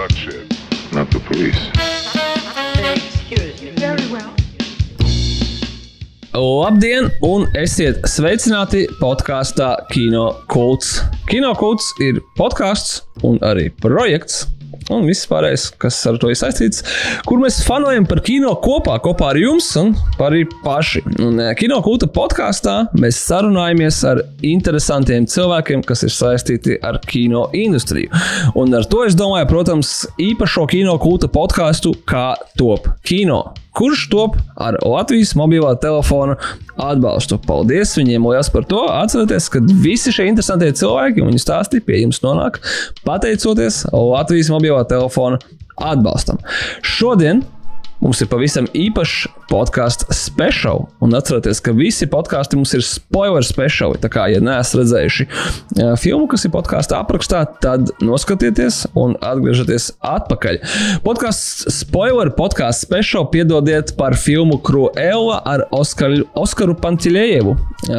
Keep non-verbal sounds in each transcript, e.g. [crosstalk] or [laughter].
bloodshed, not the police. Excuse me. Very well. Labdien, un esiet sveicināti podkāstā Kino Kults. Kino Kults ir podkāsts un arī projekts. Un viss pārējais, kas ar to ir saistīts, kur mēs fanojam par kino kopā, kopā ar jums un arī paši. Un eh, kino kulta podkāstā mēs sarunājamies ar interesantiem cilvēkiem, kas ir saistīti ar kino industriju. Un ar to es domāju, protams, īpašo kino kulta podkāstu kā top kino kurš top ar Latvijas mobilā telefona atbalstu. Paldies viņiem liels par to. Atcerieties, ka visi šie interesantie cilvēki un viņu stāsti pie jums nonāk pateicoties Latvijas mobilā telefona atbalstam. Šodien Mums ir pavisam īpašs podkāstu special. Un atcerieties, ka visi podkāsti mums ir spoiler speciāli. Tā kā, ja neesat redzējuši filmu, kas ir podkāstu aprakstā, tad noskatieties un atgriezieties atpakaļ. Podkāsts spoiler, podkāsts special piedodiet par filmu Cruella ar Oskaru, Oskaru Pantilējevu.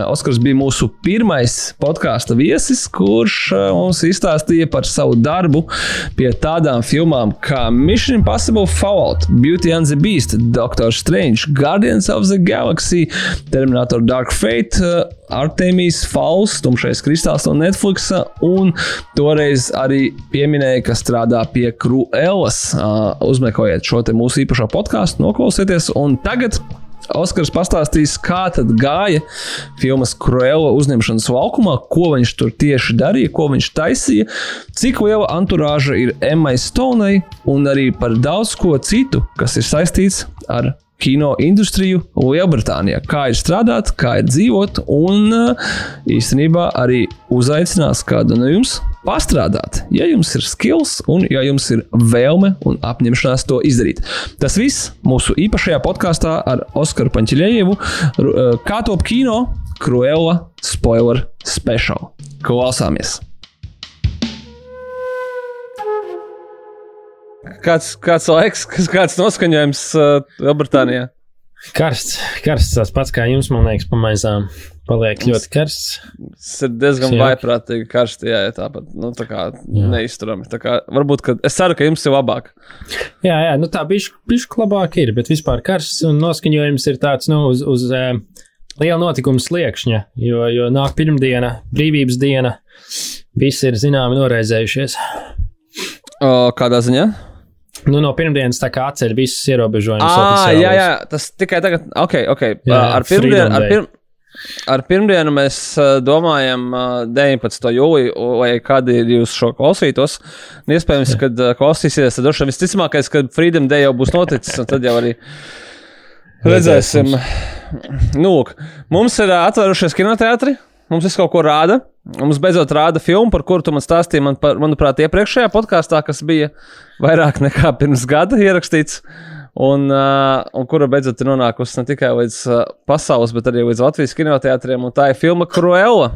Oskars bija mūsu pirmais podkāstu viesis, kurš mums izstāstīja par savu darbu pie tādām filmām kā Mission Impossible Fallout, Beauty and the Beast, Doctor Strange, Guardians of the Galaxy, Terminator Dark Fate, uh, Artemis Falls, Tumšais kristāls no Netflix, un toreiz arī pieminēja, ka strādā pie Cruellas. Uh, uzmeklējiet šo mūsu īpašo podkāstu, noklausieties, un tagad Oskars pastāstīs, kā tad gāja filmas Cruella uzņemšanas laukumā, ko viņš tur tieši darīja, ko viņš taisīja, cik liela anturāža ir Emmai Stonei un arī par daudz ko citu, kas ir saistīts ar kino industriju Lielbritānijā. Kā ir strādāt, kā ir dzīvot, un īstenībā arī uzaicinās kādu no jums pastrādāt, ja jums ir skills un ja jums ir vēlme un apņemšanās to izdarīt. Tas viss mūsu īpašajā podkāstā ar Oskaru Pančelējevu, kā top kino, Cruella spoiler special. Klausāmies! Kāds, kāds laiks, kāds noskaņojums uh, Lielbritānijā? Karsts, karsts tas pats kā jums, man liekas, pamaizām. Paliek ļoti karsts. Tas ir diezgan Jā. vaiprātīgi karsts, jā, ja tāpat, nu, tā kā neizturami. Tā kā varbūt, ka es ceru, ka jums ir labāk. Jā, jā, nu tā bišķi labāk ir, bet vispār karsts un noskaņojums ir tāds, nu, uz, uz uh, liela notikuma sliekšņa, jo, jo nāk pirmdiena, brīvības diena, visi ir zināmi noraizējušies. O, kādā ziņā? Nu, no pirmdienas tā kā atceļ visus ierobežojumus. Ah, jā, jā, tas tikai tagad, ok, ok. Jā, ar, pirmdienu, ar, Day. pirm, ar pirmdienu mēs domājam uh, 19. jūliju, vai kad ir jūs šo klausītos. Iespējams, kad klausīsieties, tad droši vien visticamākais, ka Freedom Day jau būs noticis, un tad jau arī redzēsim. Nu, lūk, mums ir atvērušies kinoteātri. Mums viss kaut ko rāda. Mums beidzot rāda filmu, par kuru tu man stāstīji, man, par, manuprāt, iepriekšējā podkāstā, kas bija vairāk nekā [laughs] pirms gada ierakstīts. Un, uh, un kura beidzot ir nonākusi ne tikai līdz uh, pasaules, bet arī līdz Latvijas kinoteātriem. Tā ir filma Cruella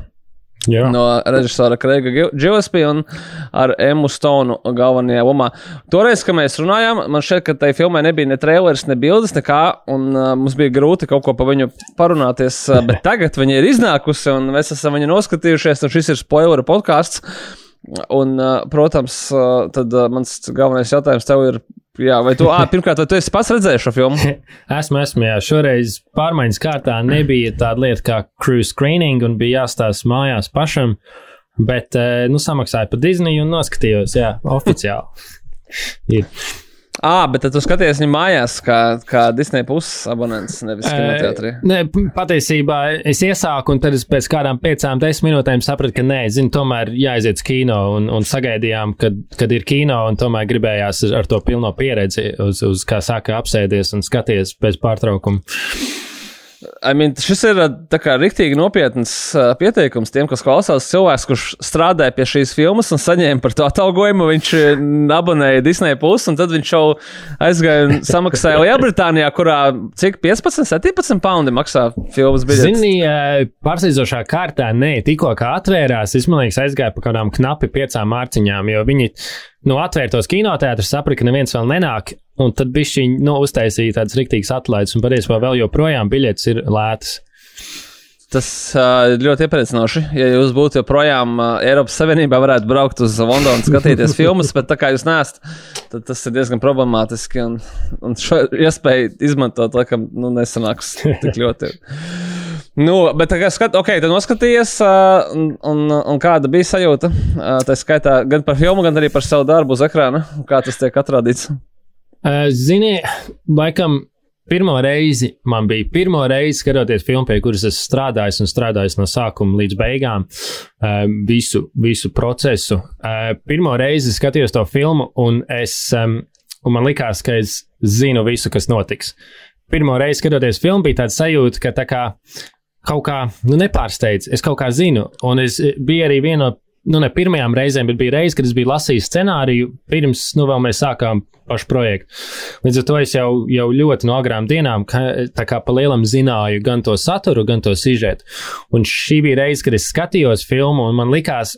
Jā. no režisora Kreiga Gillespie un ar Emu Stonu galvenajā lomā. Toreiz, kad mēs runājām, man šķiet, ka tai filmai nebija ne trailers, ne bildes, nekā, un uh, mums bija grūti kaut ko par viņu parunāties, uh, bet [laughs] tagad viņa ir iznākusi, un mēs esam viņu noskatījušies, un šis ir spoiler podkāsts. Un, uh, protams, uh, tad uh, mans galvenais jautājums tev ir, jā, vai tu, ā, pirmkārt, vai tu esi pats redzējis šo filmu? [laughs] Esmu, esmu, jā. Šoreiz pārmaiņas kārtā nebija tāda lieta kā cruise screening un bija jāstāsta mājās pašam, bet, eh, nu, samaksāju par Disney un noskatījos, jā, oficiāli. [laughs] Ir. Ā, bet tu skaties viņu mājās, kā, kā Disney puses abonents, nevis kinoteātrī. Nē, p- patiesībā es iesāku, un tad es pēc kādām piecām, desmit minūtēm sapratu, ka nē, zinu, tomēr jāaiziet uz kino, un, un sagaidījām, kad, kad ir kino, un tomēr gribējās ar to pilno pieredzi, uz, uz kā saka, apsēties un skaties bez pārtraukuma. I mean, šis ir rīktīgi nopietns pieteikums tiem, kas klausās. Cilvēks, kurš strādāja pie šīs filmas un saņēma par to atalgojumu, viņš abonēja Disney Plus, un tad viņš jau aizgāja un [laughs] samaksāja Lielbritānijā, kurā cik 15, 17 poundi maksā filmas biļete. Zini, pārsteidzošā kārtā, nē, tikko kā atvērās, es man liekas, aizgāju pa kādām knapi piecām mārciņām, jo viņi nu, atvērtos kinoteātrus, saprata, ka neviens vēl nenāk. Un tad viņi nu, uztaisīja tādas rīktīgas atlaides, un patiesībā vēl joprojām biļetes ir lētas. Tas ļoti iepriecinoši. Ja jūs būtu joprojām Eiropas Savienībā, varētu braukt uz Londonu, skatīties [laughs] filmas, bet tā kā jūs neesat, tad tas ir diezgan problemātiski. Un, un šo iespēju izmantot, laikam, nu, nesanāks tik ļoti. Nu, bet tā kā skat, okay, tad noskatījies, un, un, un kāda bija sajūta? Tā skaitā gan par filmu, gan arī par savu darbu uz ekrāna. Kā tas tiek atrādīts? Uh, Zini, laikam pirmo reizi man bija pirmo reizi skatoties filmu, pie kuras es strādāju un strādāju no sākuma līdz beigām, uh, visu, visu procesu. Uh, pirmo reizi skatījos to filmu, un, es, un man likās, ka es zinu visu, kas notiks. Pirmo reizi skatoties filmu, bija tāds sajūta, ka tā kā kaut kā nu, nepārsteidz. Es kaut kā zinu, un es biju arī viena no nu, ne pirmajām reizēm, bet bija reize, kad es biju lasījis scenāriju pirms nu, mēs sākām pašu projektu. Līdz ar to es jau, jau ļoti no agrām dienām, ka, tā kā pa lielam zināju gan to saturu, gan to sižetu. Un šī bija reize, kad es skatījos filmu, un man likās,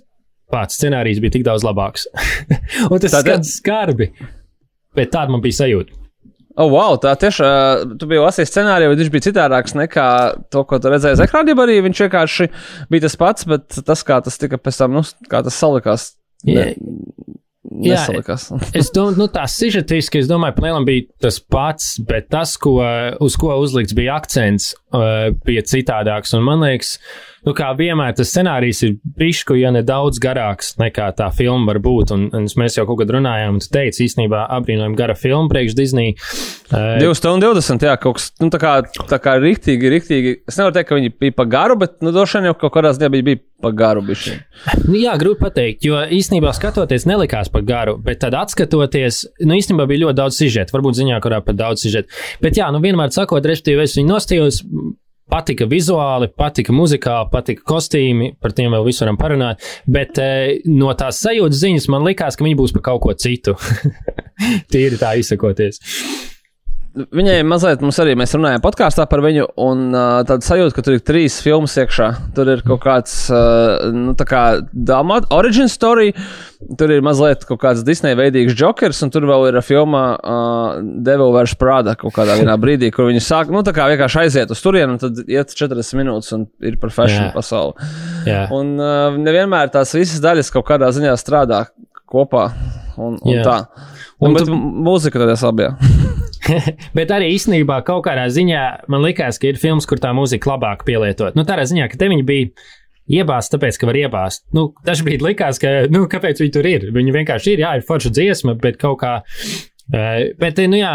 pats scenārijs bija tik daudz labāks. [laughs] un tas Tātad- skats skarbi, bet tāda man bija sajūta. Oh, wow, tā tiešām, tu biji lasījis scenāriju, bet viņš bija citādāks nekā to, ko tu redzēji uz ekrāna. Arī viņš vienkārši bija tas pats, bet tas, kā tas tika pēc tam, nu, kā tas salikās. Jā. Jā, Nesalikās. Es domāju, nu, tā sižetiski, es domāju, plēlam bija tas pats, bet tas, ko, uz ko uzlikts bija akcents, uh, bija citādāks. Un man liekas, nu, kā vienmēr tas scenārijs ir pišku, ja ne daudz garāks nekā tā filma var būt. Un, un mēs jau kaut kad runājām, un tu teici, īstenībā apbrīnojami gara filma priekš Disney. Uh, 2 stundu 20, jā, kaut kas nu, tā kā, tā kā riktīgi, riktīgi. Es nevaru teikt, ka viņi bija pa garu, bet, nu, droši vien jau kaut kādā ziņā bija, bija pa garu. Bišķi. Nu, jā, grūti pateikt, jo īstenībā skatoties, nelikās par garu, bet tad skatoties, nu, īstenībā bija ļoti daudz sižeta. Varbūt ziņā, kurā pat daudz sižeta. Bet, jā, nu, vienmēr sakot, respektīvi, es viņu nostījos. Patika vizuāli, patika muzikāli, patika kostīmi, par tiem vēl visu varam parunāt. Bet e, no tās sajūtas ziņas man likās, ka viņi būs par kaut ko citu. [laughs] Tīri tā izsakoties. Viņai mazliet, mums arī mēs runājām podkāstā par viņu, un uh, tāda sajūta, ka tur ir trīs filmas iekšā. Tur ir kaut kāds, uh, nu, tā kā Dalmat, origin story, tur ir mazliet kaut kāds Disneja veidīgs jokers, un tur vēl ir filma uh, Devil vs. Prada kaut kādā brīdī, kur viņi sāk, nu, tā kā vienkārši aiziet uz turieni, un tad iet 40 minūtes un ir par fashion Jā. pasauli. Jā. Un uh, nevienmēr tās visas daļas kaut kādā ziņā strādā kopā, un, un Jā. tā. Un Un, bet tu- mūzika ir labā. [laughs] Bet arī īstenībā kaut kādā ziņā man likās, ka ir filmas, kur tā mūzika labāk pielietot. Nu, tādā ziņā, ka te viņi bija iebāzt, tāpēc, ka var iebāzt. Nu, dažkārt likās, ka, nu, kāpēc viņi tur ir? Viņi vienkārši ir, jā, ir forša dziesma, bet kaut kā. Eh, Bet, nu jā,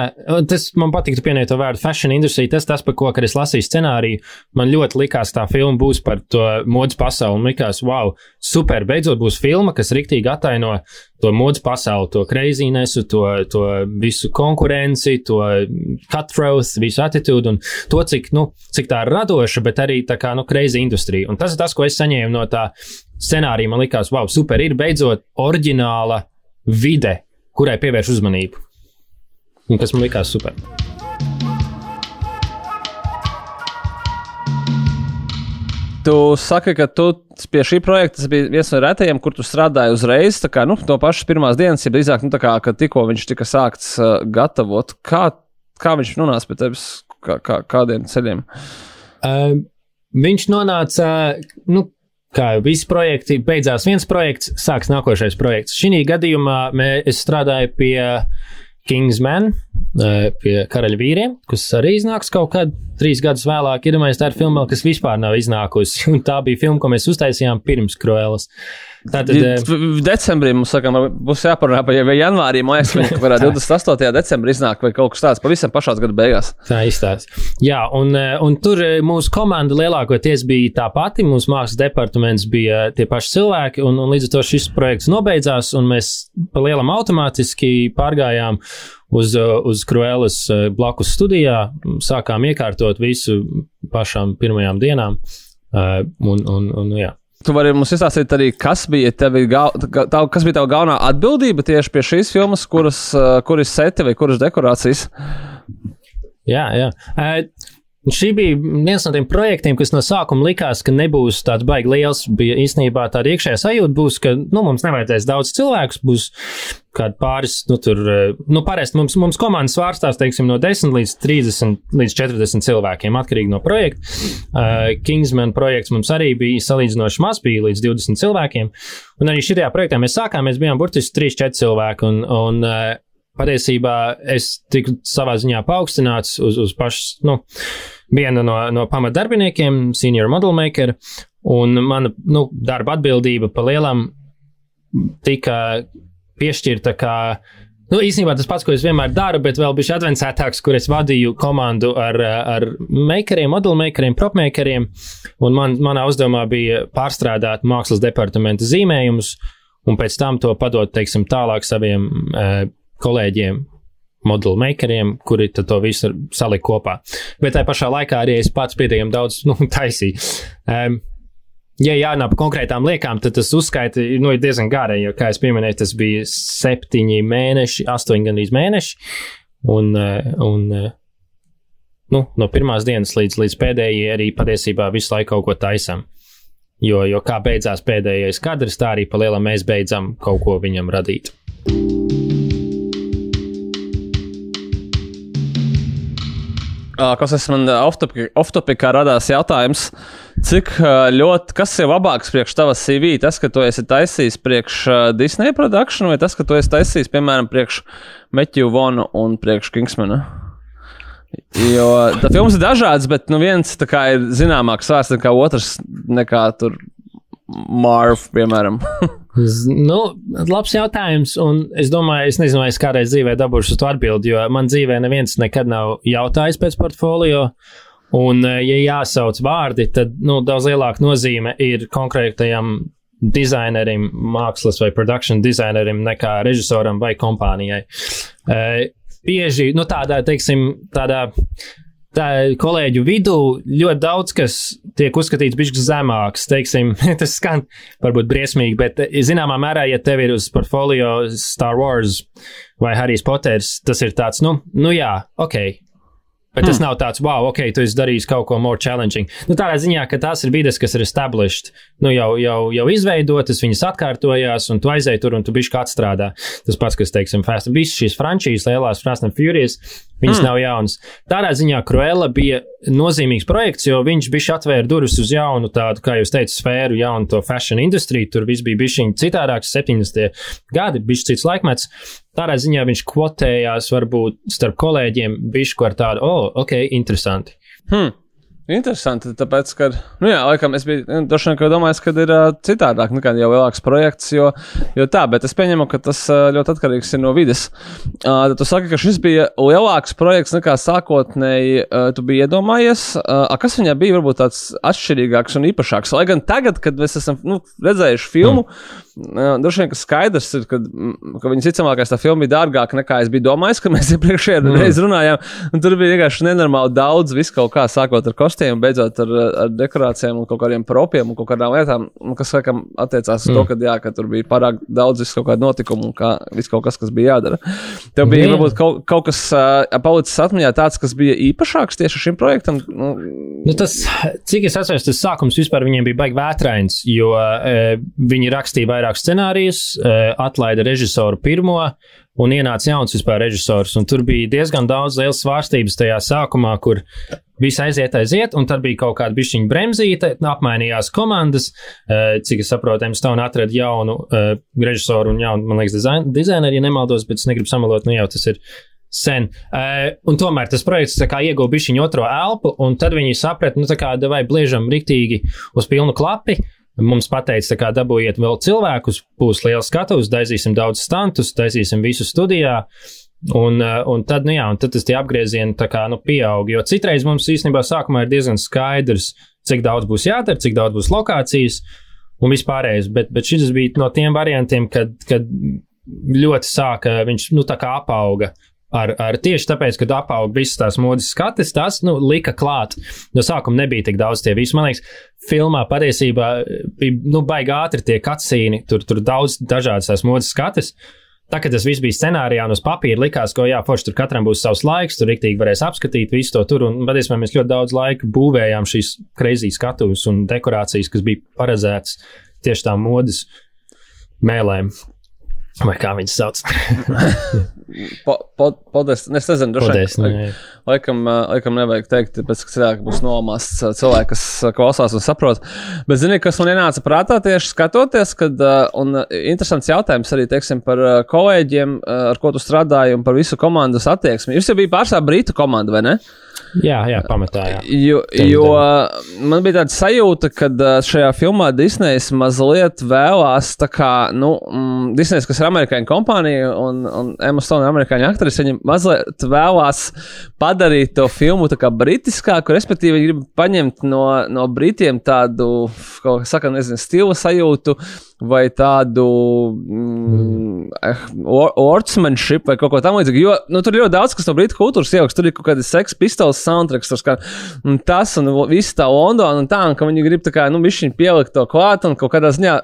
tas man patīk, tu pieminēji to vārdu fashion industry. Tas, tas, par ko, kad es lasīju scenāriju, man ļoti likās, tā filma būs par to modes pasauli. Man likās, wow, super, beidzot būs filma, kas riktīgi ataino to modes pasauli, to kreizīnesu, to, to visu konkurenci, to cutthroat, visu attitūdu un to, cik, nu, cik tā radoša, bet arī tā kā, nu, kreizi industrija. Un tas ir tas, ko es saņēmu no tā scenārija. Man likās, wow, super, ir beidzot oriģināla vide, kurai pievērš uzmanību. Un kas man likās super. Tu saki, ka tu pie šī projekta tas bija viens no retajiem, kur tu strādāji uzreiz, tā kā nu, no pašas pirmās dienas, ja drīzāk, nu, tā kā, kad tikko viņš tika sākts uh, gatavot. Kā, kā viņš nonāca pie tevis, kā, kā, kādiem ceļiem? Uh, viņš nonāca, nu, kā jau visi projekti, beidzās viens projekts, sāks nākošais projekts. Šī gadījumā mē, es strādāju pie Kingsman, uh, pie karaļa vīriem, kas arī iznāks kaut kad trīs gadus vēlāk. Iedomājieties, tā ir filma, kas vispār nav iznākusi. [laughs] Un tā bija filma, ko mēs uztaisījām pirms Kruēlas. Tātad, uh, Decembrī mums sakām, būs jāparunā par jau janvārī, mājas, viņa varētu 28. decembrī iznāk vai kaut kas tāds pavisam pašās gada beigās. Tā izstāsta. Jā, un, eh, un tur eh, mūsu komanda lielākoties bija tā pati. Mūsu mākslas departaments bija tie paši cilvēki, un, un līdz ar to šis projekts nobeidzās, un mēs pa lielam automātiski pārgājām uz, eh, uz Kruēlas eh, blakus studijā, sākām iekārtot visu pašām pirmajām dienām. eh, Un, un, un, jā. Tu vari mums izstāstīt arī, kas bija, gal, tā, kas bija tava galvenā atbildība tieši pie šīs filmas, kuras, uh, kuras seti vai kuras dekorācijas. Jā, jā. Šī bija viens no tiem projektiem, kas no sākuma likās, ka nebūs tāds baigi liels. Bija īstenībā tāda iekšējā sajūta, būs, ka nu, mums nevajadzēs daudz cilvēku, būs kādi pāris, nu, tur, eh, nu, parasti mums, mums komandas svārstās, teiksim, no 10 līdz 30 līdz 40 cilvēkiem, atkarīgi no projekta. Uh, Kingsman projekts mums arī bija salīdzinoši maz, bija līdz 20 cilvēkiem. Un arī šajā projektā mēs sākām, mēs bijām burtiski 3-4 cilvēki. Un, un, uh, patiesībā es tiku savā ziņā paaugstināts uz, uz pašas, nu, viena no, no pamatdarbiniekiem, senior model maker, un mana, nu, darba atbildība pa lielam tika piešķirta kā, nu, īstenībā tas pats, ko es vienmēr daru, bet vēl bija advancētāks, kur es vadīju komandu ar, ar makeriem, model makeriem, prop makeriem, un man, manā uzdevumā bija pārstrādāt mākslas departamenta zīmējumus, un pēc tam to padot, teiksim, tālāk saviem uh, kolēģiem, modelu makeriem, kuri to visu salika kopā. Bet tajā pašā laikā arī es pats pietiekami daudz [laughs] nu, taisīju. Um, ja jārunā par konkrētām liekām, tad tas uzskaita nu, ir diezgan gara, jo, kā jau minēju, tas bija septiņi mēneši, astoņi gandrīz mēneši. Un, eh, un eh, nu, no pirmās dienas līdz, līdz pēdējai arī patiesībā visu laiku kaut ko taisām. Jo, jo kā beidzās pēdējais kadrs, tā arī pa lielam mēs beidzam kaut ko viņam radīt. Kas man off-topikā radās jautājums, cik ļoti, kas ir labāks priekš tavas CV? Tas, ka tu esi taisījis priekš Disney produkciju, vai tas, ka tu esi taisījis, piemēram, priekš Metju Vonu un priekš Kingsmana? Jo tā filmas ir dažādas, bet nu, viens ir zināmāks vārds nekā otrs, nekā tur Marv, piemēram. [laughs] nu, labs jautājums, un es domāju, es nezinu, vai es kādreiz dzīvē dabūšu to atbildi, jo man dzīvē neviens nekad nav jautājis pēc portfolio. Un, eh, ja jāsauc vārdi, tad nu, daudz lielāka nozīme ir konkrētajam dizainerim, mākslas vai produkcijas dizainerim nekā režisoram vai kompānijai. Uh, bieži, nu, tādā, teiksim, tādā tā kolēģu vidū ļoti daudz kas tiek uzskatīts bišķi zemāks. Teiksim, [laughs] tas skan varbūt briesmīgi, bet zināmā mērā, ja tev ir uz portfolio Star Wars vai Harijs Poters, tas ir tāds, nu, nu jā, ok, Bet tas hmm. nav tāds, wow, ok, tu esi darījis kaut ko more challenging. Nu, tādā ziņā, ka tās ir vides, kas ir established, nu, jau, jau, jau izveidotas, viņas atkārtojās, un tu aizēji tur un tu bišķi atstrādā. Tas pats, kas, teiksim, Fast and Beast, šīs frančīzes, lielās Fast and Furious, viņas hmm. nav jaunas. Tādā ziņā Cruella bija nozīmīgs projekts, jo viņš bišķi atvēra durvis uz jaunu tādu, kā jūs teicat, sfēru, jaunu to fashion industriju. Tur viss bija bišķiņi citādāks, 70. gadi, bišķi cits laikmets. Tādā ziņā viņš kvotējās varbūt starp kolēģiem bišku ar tādu, oh, ok, interesanti. Hmm. Interesanti, tāpēc, ka, nu jā, laikam, es biju nu, vien domājis, ka ir uh, citādāk nekā jau lielāks projekts, jo, jo tā, bet es pieņemu, ka tas uh, ļoti atkarīgs ir no vides. Uh, tu saki, ka šis bija lielāks projekts nekā sākotnēji uh, tu biji iedomājies. Uh, kas viņā bija varbūt tāds atšķirīgāks un īpašāks? Lai gan tagad, kad mēs esam nu, redzējuši filmu, mm Droši vien, ka skaidrs ir, ka, ka viņas ticamākais tā filma bija dārgāka nekā es biju domājis, ka mēs [laughs] iepriekšējā mm. reizē runājām. Tur bija vienkārši nenormāli daudz, visu kaut kā, sākot ar kostiem, beidzot ar, ar dekorācijām un kaut kādiem propiem un kaut kādām lietām, kas, laikam, attiecās uz mm. to, ka, jā, ka tur bija pārāk daudz kaut kādu notikumu un kā, viss kaut kas, kas bija jādara. Tev bija, mm. varbūt, kaut, kaut kas uh, palicis atmiņā tāds, kas bija īpašāks tieši šim projektam. Nu, nu, tas, cik es atceros, tas sākums vispār viņiem bija baigi vētrains, jo uh, viņi rakstīja vairāk scenārijus, eh, atlaida režisoru pirmo un ienāca jauns vispār režisors. Tur bija diezgan daudz liels svārstības tajā sākumā, kur viss aiziet, aiziet, un tad bija kaut kāda bišķiņa bremzīte, apmainījās komandas. Eh, cik es saprotu, Stone atrada jaunu uh, režisoru un jaunu, man liekas, dizain, dizaineru, ja nemaldos, bet es negribu samalot, nu jau tas ir sen. Uh, un tomēr tas projekts ieguva bišķiņu otro elpu, un tad viņi saprata, nu tā kā vai bliežam riktīgi uz pilnu klapi. Mums pateica, kā dabūjiet vēl cilvēkus, būs liels skatuves, taisīsim daudz stantus, taisīsim visu studijā. Un, eh, un tad, nu jā, un tad tas tie apgriezieni tā kā, nu, pieaug. Jo citreiz mums īstenībā sākumā ir diezgan skaidrs, cik daudz būs jādara, cik daudz būs lokācijas un vispārējais. Bet, bet šis bija no tiem variantiem, kad, kad ļoti sāka, viņš, nu, tā kā apauga Ar, ar tieši tāpēc, ka apaug visas tās modes skates, tas nu, lika klāt. No sākuma nebija tik daudz tie visi. Man liekas, filmā patiesībā bija nu, baigi ātri tie kacīni, tur, tur daudz dažādas tās modes skates. tā, kad tas viss bija scenārijā un uz papīra, likās, ka, jā, forši tur katram būs savs laiks, tur rīktīgi varēs apskatīt visu to tur. Un, patiesībā, mēs ļoti daudz laika būvējām šīs kreizīs skatuves un dekorācijas, kas bija paredzētas tieši tām modes mēlēm. [laughs] Vai kā viņas sauc? [laughs] Po, po, podest, es nezinu, Podest, vien. nē. Laikam, laikam nevajag teikt, tāpēc, ka cilvēki būs nomāsts cilvēki, kas klausās un saprot. Bet, zini, kas man ienāca prātā tieši skatoties, kad, un interesants jautājums arī, teiksim, par kolēģiem, ar ko tu strādāji un par visu komandas attieksmi. Jūs jau bija pārstāv Brītu komanda, vai ne? Jā, jā, pamatā. Jā. Jo, jo man bija tāda sajūta, ka šajā filmā Disneja mazliet vēlās, tā kā, nu, mm, Disneja, kas ir amerikāņu kompānija un, un Emma Stone ir amerikāņu aktrise, viņi mazliet vēlās padarīt to filmu tā kā britiskāku, respektīvi, viņi grib paņemt no, no britiem tādu, kā saka, nezinu, stila sajūtu vai tādu mm, or- ortsmanship vai kaut ko tamlīdzīgu. Jo nu, tur ļoti daudz, kas no brītu kultūras ieaugs. Tur ir kaut kāda seksa pistoles soundtracks, kā, un tas un viss tā Londona un tā, un ka viņi grib tā kā, nu, višķiņ pielikt to klāt un kaut kādā ziņā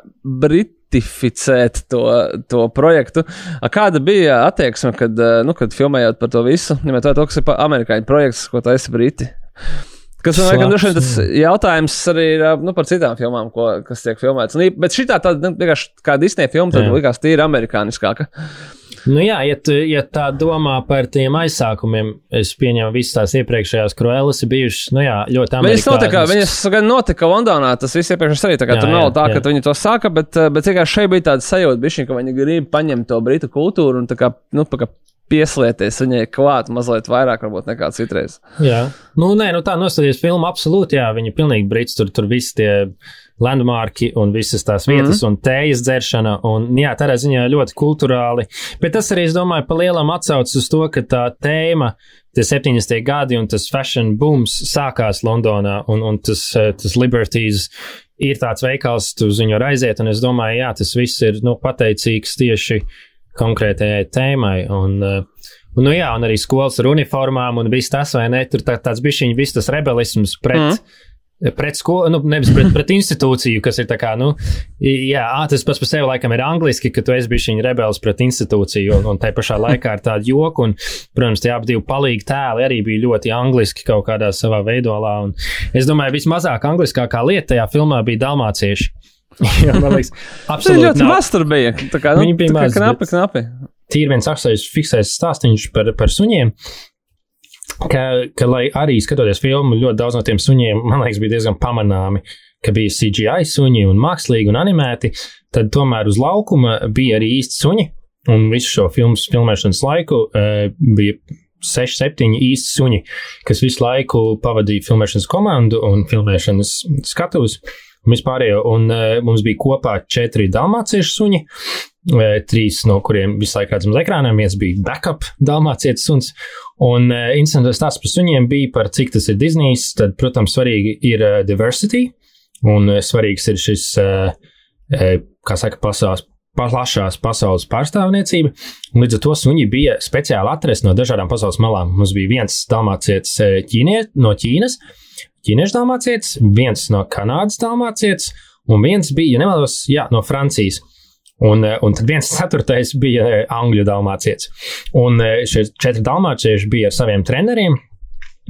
britificēt to, to projektu. Kāda bija attieksme, kad, eh, nu, kad filmējot par to visu? Ņemot vērā to, kas ir amerikāņu projekts, ko esi briti. Kas man liekas, droši vien tas jautājums arī ir nu, par citām filmām, ko, kas tiek filmētas. Bet šī tāda nu, vienkārši kā Disneja filma, tad likās tīri amerikāniskāka. Nu, jā, ja, tu, ja tā domā par tiem aizsākumiem, es pieņemu, visas tās iepriekšējās kruēlas ir bijušas nu, jā, ļoti Viņas notika, viņas gan notika Londonā, tas viss iepriekš arī tā kā Jā, tur nav jā, tā, jā. ka viņi to sāka, bet, bet vienkārši šeit bija tāda sajūta, bišķiņ, ka viņi grib paņemt to britu kultūru un tā kā, nu, tā kā pieslieties viņai klāt mazliet vairāk, varbūt nekā citreiz. Jā, nu, nē, nu tā nostāties filmu absolūti, jā, viņi ir pilnīgi brits, tur, tur viss tie landmarki un visas tās vietas, mm -hmm. un tējas dzeršana, un jā, tādā ziņā ļoti kulturāli, bet tas arī, es domāju, pa lielam atsaucas uz to, ka tā tēma, tie 70. gadi un tas fashion booms sākās Londonā, un, un tas, eh, tas Liberties ir tāds veikals, tu uz viņu aiziet, un es domāju, jā, tas viss ir, nu, pateicīgs tieši konkrētajai tēmai, un, eh, Un, nu, jā, un arī skolas ar uniformām un viss tas, vai ne? Tur tā, tāds bišķiņš, viss tas rebelisms pret. Mm. Pret skolu, nu, nevis pret, pret institūciju, kas ir tā kā, nu, jā, tas pats par sevi laikam ir angliski, ka tu esi bijis viņa rebels pret institūciju, un, un tai pašā laikā ir tāda joka, un, protams, tie abi divi palīgi tēli arī bija ļoti angliski kaut kādā savā veidolā, un es domāju, vismazāk angliskākā lieta tajā filmā bija dalmācieši. [laughs] Jā, man liekas, [laughs] Tas absolūti ļoti maz tur bija. Tā kā, nu, Viņi bija tā kā maz, knapi, bet- knapi. tīri viens aksais, fiksēts stāstīns par, par suņiem. Ka, ka, lai arī skatoties filmu, ļoti daudz no tiem suņiem, man liekas, bija diezgan pamanāmi, ka bija CGI suņi un mākslīgi un animēti, tad tomēr uz laukuma bija arī īsti suņi. Un visu šo filmu filmēšanas laiku uh, bija seši, septiņi īsti suņi, kas visu laiku pavadīja filmēšanas komandu un filmēšanas skatuves. Un vispārējo, un uh, mums bija kopā četri dalmāciešu suņi, uh, trīs no kuriem visu laiku redzam uz ekrāniem. viens bija backup dalmācietis suns. Un uh, interesants stāsts par suņiem bija par cik tas ir Disney's. Tad, protams, svarīgi ir uh, diversity, un uh, svarīgs ir šis, uh, uh, kā saka, pasaules. Plašās pasaules pārstāvniecība. Līdz ar to suņi bija speciāli atrasti no dažādām pasaules malām. Mums bija viens dalmācietis eh, ķīnie, no Ķīnas, ķīniešu dalmācietis, viens no Kanādas dalmācietis, un viens bija, ja nemaldos, jā, no Francijas. Un, eh, un tad viens [laughs] ceturtais bija eh, angļu dalmācietis. Un šie četri dalmācieši bija ar saviem treneriem,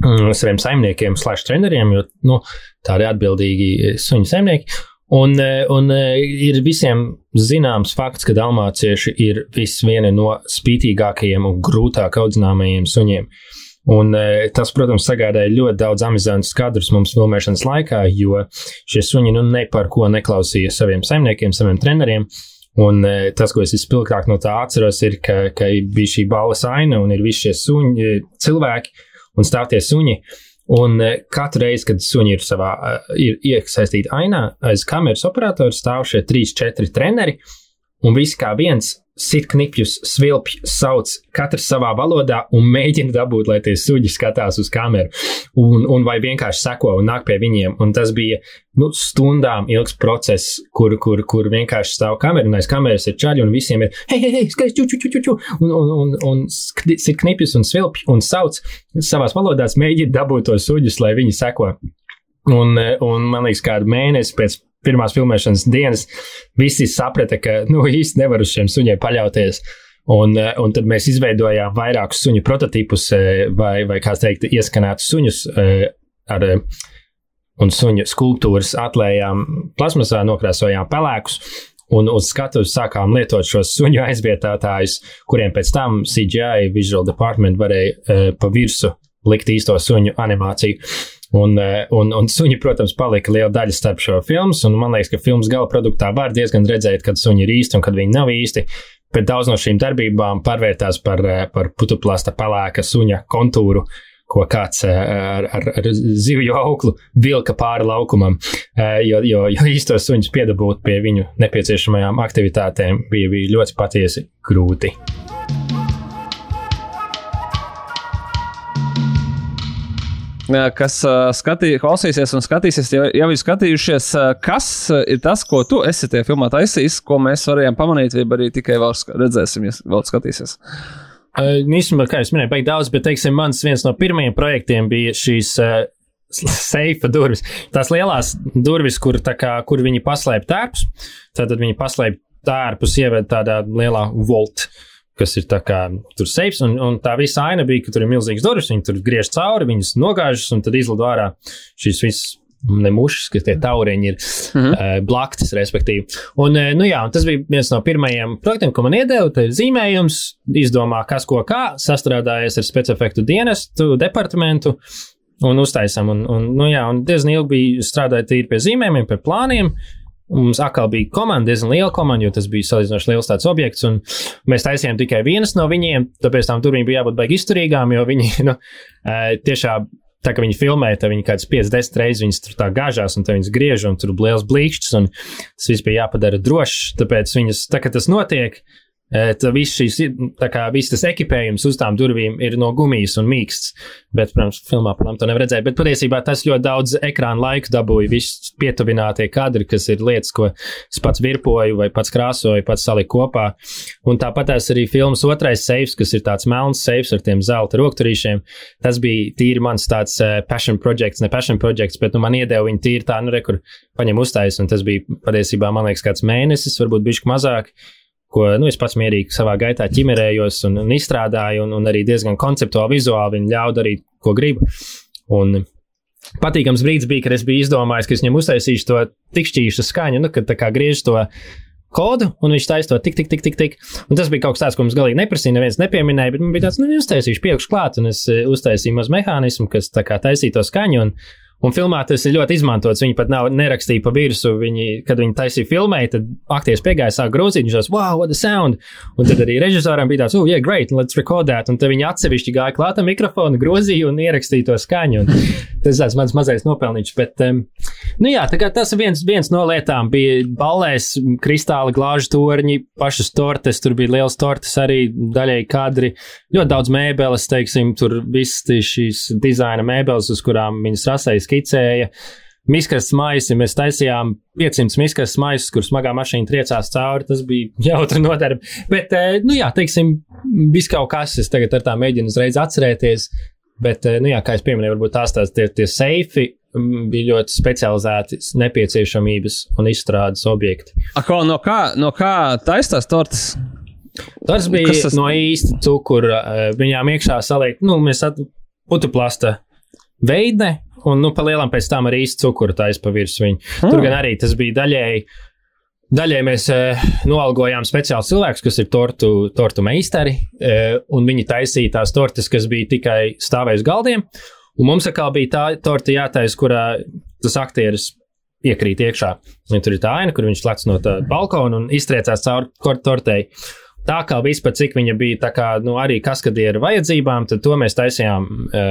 mm, saviem saimniekiem, slash treneriem, jo nu, tādi atbildīgi suņu saimnieki. Un, un ir visiem zināms fakts, ka dalmācieši ir viena no spītīgākajiem un grūtāk audzināmajiem suņiem. Un, eh, tas, protams, sagādāja ļoti daudz amizantus kadrus mums filmēšanas laikā, jo šie suņi nu, ne par ko neklausīja saviem saimniekiem, saviem treneriem. Un eh, tas, ko es vispilgtāk no tā atceros, ir, ka, ka bija šī balva aina un ir visi šie suņi, eh, cilvēki un stāv tie suņi. Un eh, katru reizi, kad suņi ir savā, eh, ir iesaistīti ainā, aiz kameras operatora stāv šie trīs, četri treneri, un visi kā viens sit knipjus, svilpj, sauc katrs savā valodā un mēģina dabūt, lai tie suģi skatās uz kameru, un, un vai vienkārši seko un nāk pie viņiem. Un tas bija nu, stundām ilgs process, kur, kur, kur vienkārši stāv kamera, un aiz kameras ir čaļi, un visiem ir hei, hei, hei, skaties, ču, ču, ču, ču, ču, un, un, un, un sit knipjus un svilpj un sauc savās valodās, mēģina dabūt tos suģus, lai viņi seko. Un, un man liekas, kādu mēnesi pēc pirmās filmēšanas dienas visi saprata, ka nu, īsti nevar uz šiem suņiem paļauties. Un, eh, un tad mēs izveidojām vairākus suņu prototipus, eh, vai, vai kā teikt, ieskanētus suņus eh, ar un suņu skulptūras atlējām plasmasā, nokrāsojām pelēkus. Un uz skatuves sākām lietot šos suņu aizvietotājus, kuriem pēc tam CGI Visual Department varēja pa virsmu likt īsto suņu animāciju. Uh, un, un suņi, protams, palika liela daļa starp šo filmu. Man liekas, ka filmas gala produktā var diezgan redzēt, kad suņi ir īsti un kad viņi nav īsti. Bet daudz no šīm darbībām pārvērtās par, par putuplāsta pelēka suņa kontūru, ko kāds ar, ar, ar zivju auklu vilka pāri laukumam, jo, jo, jo īstos suņus piedabūt pie viņu nepieciešamajām aktivitātēm bija, bija ļoti patiesi grūti. Kas skatī, klausīsies un skatīsies, jau, jau ir skatījušies, kas ir tas, ko tu esi tajā filmā taisījis, ko mēs varējām pamanīt, vai arī tikai vēl redzēsim, ja vēl skatīsies. Īstenībā, kā jau minēju, baigi daudz, bet, teiksim, mans viens no pirmajiem projektiem bija šīs uh, seifa durvis. Tās lielās durvis, kur, kā, kur viņi paslēp tērpus, tad viņi paslēp tērpus, ieved tādā lielā volta kas ir tā kā tur seifs, un, un tā visa aina bija, ka tur ir milzīgs durvis, viņi tur griež cauri, viņas nogāžas, un tad izlido ārā šīs visas. Ne mušas, ka tie tauriņi ir mm -hmm. uh, blaktis, respektīvi. Un, uh, nu jā, un tas bija viens no pirmajiem projektiem, ko man iedeva. Tā ir zīmējums, izdomā, kas ko kā, sastrādājies ar specifektu dienestu, departamentu un uztaisām. Un, un, nu jā, un diezgan ilgi bija strādājot tīri pie zīmējumiem, pie plāniem. Mums atkal bija komanda, diezgan liela komanda, jo tas bija salīdzinoši liels tāds objekts. Mēs taisījām tikai vienas no viņiem, tāpēc tam turīm bija jābūt baigi izturīgām, jo viņi [laughs] nu, tiešām. Tā kā viņi filmē, tad viņi kaut kādas 50 reizes viņas tur tā gāžās, un viņas griež, un tur blēls blīkšķis, un tas viss bija jāpadara drošs. Tāpēc viņas, tā kā tas notiek, Tad viss šīs, tā kā viss tas ekipējums uz tām durvīm ir no gumijas un mīksts. Bet, protams, filmā, protams, to nevar redzēt. Bet patiesībā tas ļoti daudz ekrāna laika dabūja. Viss pietuvinātie kadri, kas ir lietas, ko es pats virpoju vai pats krāsoju, pats saliku kopā. Un tāpat arī filmas otrais seifs, kas ir tāds melns seifs ar tiem zelta rokturīšiem. Tas bija tīri mans tāds uh, passion projects, ne passion projects, bet nu, man iedeva viņi tīri tā, nu, re, kur paņem uztais. Un tas bija patiesībā, man liekas, kāds mēnesis, varbūt bišķi mazāk ko nu, es pats mierīgi savā gaitā ķimerējos un, un izstrādāju, un, un arī diezgan konceptuāli, vizuāli viņi ļauj darīt, ko gribu. Un patīkams brīdis bija, kad es biju izdomājis, ka es viņam uztaisīšu to tikšķīšu skaņu, nu, kad tā kā griež to kodu, un viņš taisa to tik, tik, tik, tik, tik. Un tas bija kaut kas tāds, ko mums galīgi neprasīja, neviens nepieminēja, bet man bija tāds, nu, uztaisīšu piekšu klāt, un es eh, uztaisīju mazu mehānismu, kas tā kā taisīja to skaņu. Un, Un filmā tas ir ļoti izmantots. Viņi pat nav nerakstīja pa virsmu. Viņi, kad viņi taisīja filmēju, tad aktieris piegāja, sāk grozīt, viņš teica, wow, what a sound! Un tad arī režisoram bija tāds, oh, yeah, great, let's record that. Un tad viņi atsevišķi gāja klāta mikrofonu, grozīja un ierakstīja to skaņu. Un tas ir mans mazais nopelnīts. Bet, um, nu jā, tas ir viens, viens no lietām. Bija balēs, kristāli glāžu torņi, pašas tortes, tur bija liels tortes arī, daļai kadri, ļoti daudz mēbeles, teiksim, tur viss šīs dizaina mēbeles, uz kurām viņas rasējas skicēja. Miskas maisi, mēs taisījām 500 miskas maisus, kur smagā mašīna triecās cauri. Tas bija jautri nodarbi. Bet, eh, nu jā, teiksim, viss kaut kas, es tagad ar tā mēģinu uzreiz atcerēties. Bet, eh, nu jā, kā es pieminēju, varbūt tās tās tie, tie seifi mm, bija ļoti specializēti nepieciešamības un izstrādes objekti. Ako, no kā, no kā taistās tortes? Tas bija tas... no īsta cukura. Eh, viņām iekšā saliek, nu, mēs putuplasta veidne, Un, nu, pa lielam pēc tam arī īsti cukuru taisa pa virsmu. Mm. Tur gan arī tas bija daļēji. Daļai mēs e, noalgojām speciālus cilvēkus, kas ir tortu, tortu meistari, e, un viņi taisīja tās tortes, kas bija tikai stāvējuši galdiem. Un mums atkal bija tā torta jātaisa, kurā tas aktieris iekrīt iekšā. Un tur ir tā aina, kur viņš lec no tā balkona un iztriecās cauri tortei. Tā kā vispār, cik viņa bija tā kā, nu, arī kaskadieru vajadzībām, tad to mēs taisījām e,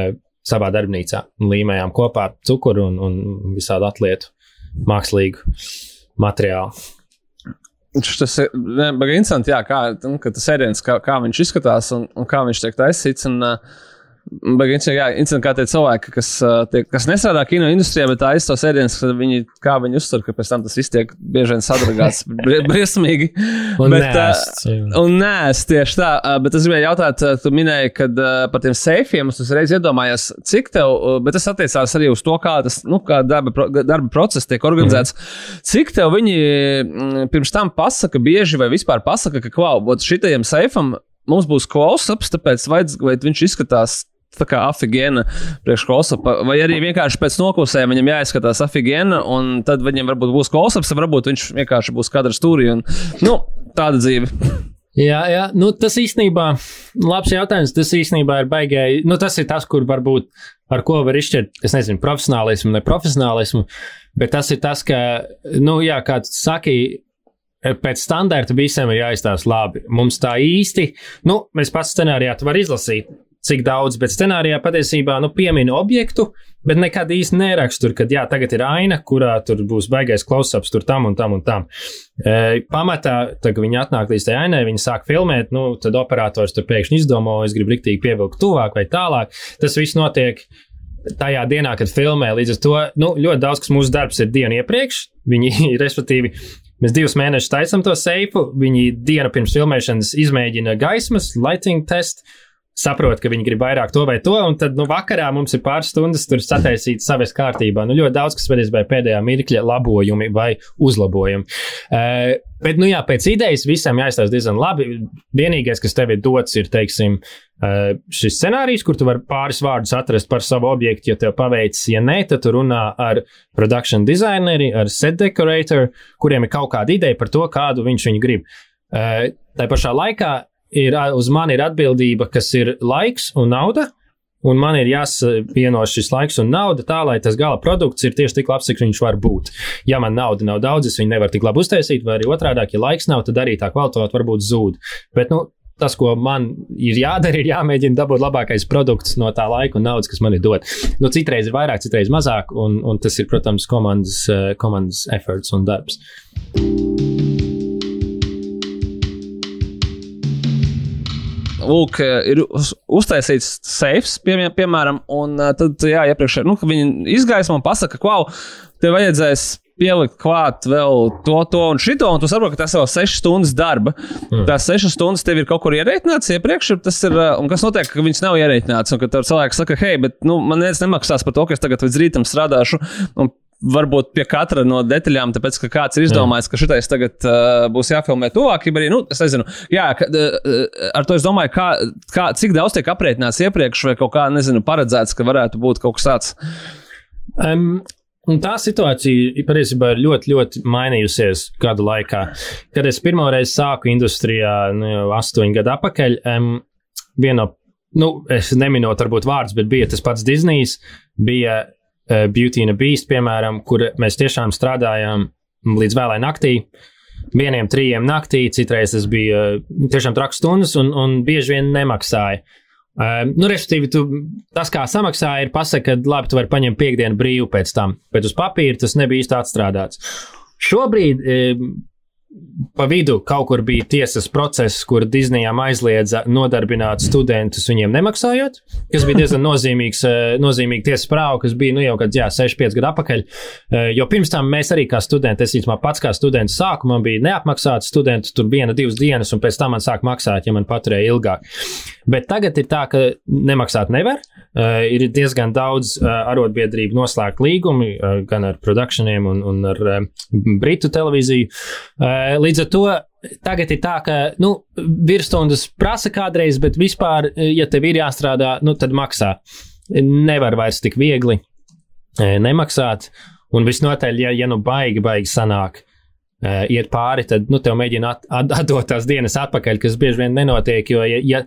savā darbnīcā līmējām kopā cukuru un, un visādi atlietu mākslīgu materiālu. Tas ir interesanti, jā, kā, nu, tas ēdiens, kā, kā viņš izskatās un, un kā viņš tiek taisīts. Un, uh, Bet jā, kā tie cilvēki, kas, tie, kas nestrādā kino industrijā, bet aizstāv sēdienas, viņi, kā viņi uztver, ka pēc tam tas viss tiek bieži vien sadragāts [laughs] briesmīgi. un bet, nēst, un nēst, tieši tā. Bet es gribēju jautāt, tu minēji, kad par tiem seifiem es uzreiz iedomājos, cik tev, bet tas attiecās arī uz to, kā tas, nu, kā darba, darba process tiek organizēts. Mm. Cik tev viņi pirms tam pasaka bieži vai vispār pasaka, ka, klau, šitajam seifam mums būs close-ups, tāpēc vajadz, vai viņš izskatās tā kā afigēna priekš close-upa, vai arī vienkārši pēc noklusējuma viņam jāizskatās afigēna, un tad viņam varbūt būs close-ups, varbūt viņš vienkārši būs kadra stūrī, un nu, tāda dzīve. Jā, jā. Nu, tas īstenībā, labs jautājums. Tas īstenībā ir baigēji. Nu, tas ir tas, kur varbūt ar ko var izšķirt, es nezinu, profesionālismu, ne profesionālismu, bet tas ir tas, ka, nu, jā, kā tu saki, pēc standarta visiem ir jāizstāsta labi. Mums tā īsti, nu, mēs pats scenārijā tu vari izlasīt, cik daudz, bet scenārijā patiesībā nu, pieminu objektu, bet nekad īsti nerakstu tur, ka jā, tagad ir aina, kurā tur būs baigais klausaps, tur tam un tam un tam. E, pamatā, tad, kad viņi atnāk līdz tai ainai, viņi sāk filmēt, nu, tad operators tur pēkšņi izdomā, es gribu riktīgi pievilkt tuvāk vai tālāk. Tas viss notiek tajā dienā, kad filmē. Līdz ar to nu, ļoti daudz, kas mūsu darbs ir dienu iepriekš. Viņi, [laughs] respektīvi, mēs divus mēnešus taisām to seifu. Viņi dienu pirms filmēšanas izmēģina gaismas, lighting test saprot, ka viņi grib vairāk to vai to, un tad, nu, vakarā mums ir pāris stundas tur sataisīt savas kārtībā. Nu, ļoti daudz, kas patiesībā ir pēdējā mirkļa labojumi vai uzlabojumi. Uh, bet, nu, jā, pēc idejas visam jāizstāsta diezgan labi. Vienīgais, kas tev ir dots, ir, teiksim, uh, šis scenārijs, kur tu vari pāris vārdus atrast par savu objektu, ja tev paveicis, ja nē, tad tu runā ar production designeri, ar set decorator, kuriem ir kaut kāda ideja par to, kādu viņš viņu grib. Uh, tā pašā laikā ir, uz mani ir atbildība, kas ir laiks un nauda. Un man ir jāsavieno šis laiks un nauda tā, lai tas gala produkts ir tieši tik labs, cik viņš var būt. Ja man nauda nav daudz, es viņu nevaru tik labi uztaisīt, vai arī otrādi, ja laiks nav, tad arī tā kvalitāte varbūt zūd. Bet, nu, tas, ko man ir jādara, ir jāmēģina dabūt labākais produkts no tā laika un naudas, kas man ir dot. Nu, citreiz ir vairāk, citreiz mazāk, un, un tas ir, protams, komandas, komandas efforts un darbs. Lūk, ir uz, uztaisīts safes, pie, piemēram, un tad, jā, iepriekš, nu, viņi izgaismo un pasaka, ka, wow, tev vajadzēs pielikt klāt vēl to, to un šito, un tu saproti, ka tas jau ir 6 stundas darba. Mm. Tās 6 stundas tev ir kaut kur ierēķināts iepriekš, tas ir, un kas notiek, ka viņas nav ierēķināts, un ka tev cilvēks saka, hei, bet, nu, man neviens nemaksās par to, ka es tagad līdz rītam strādāšu, un varbūt pie katra no detaļām, tāpēc ka kāds ir izdomājis, ka šitais tagad uh, būs jāfilmē tuvāk, arī, nu, es nezinu, jā, ka, uh, ar to es domāju, kā, kā, cik daudz tiek aprēķināts iepriekš, vai kaut kā, nezinu, paredzēts, ka varētu būt kaut kas tāds. Um, Un tā situācija patiesībā ir ļoti, ļoti mainījusies gadu laikā. Kad es pirmoreiz sāku industrijā, nu, jau astoņu gadu atpakaļ, um, viena no, nu, es neminot varbūt vārdus, bet bija tas pats Disney's, bija uh, Beauty and Beast, piemēram, kur mēs tiešām strādājām līdz vēlai naktī. Vieniem trījiem naktī, citreiz tas bija uh, tiešām traks stundas, un, un bieži vien nemaksāja. Uh, nu, respektīvi, tu, tas, kā samaksāja, ir pasaka, ka labi, tu vari paņemt piekdienu brīvu pēc tam, bet uz papīra tas nebija īsti atstrādāts. Šobrīd pa vidu kaut kur bija tiesas process, kur Disneyam aizliedza nodarbināt studentus viņiem nemaksājot, kas bija diezgan nozīmīgs, eh, nozīmīga tiesas prāva, kas bija nu, jau kad, jā, 6-5 gadu atpakaļ. Eh, jo pirms tam mēs arī kā studenti, es īstenībā pats kā students sāku, man bija neapmaksāts students, tur viena, divas dienas, un pēc tam man sāk maksāt, ja man paturēja ilgāk. Bet tagad ir tā, ka nemaksāt nevar. Uh, ir diezgan daudz uh, arotbiedrību noslēgt līgumi uh, gan ar produkcijiem, un, un ar uh, Britu televīziju. Uh, līdz ar to tagad ir tā, ka nu, virsstundas prasa kādreiz, bet vispār, ja tev ir jāstrādā, nu, tad maksā. Nevar vairs tik viegli nemaksāt. Un visnotaļ, ja, ja nu baigi, baigi sanāk, iet pāri, tad nu, tev mēģina at, at, atdot tās dienas atpakaļ, kas bieži vien nenotiek. Jo, ja, ja,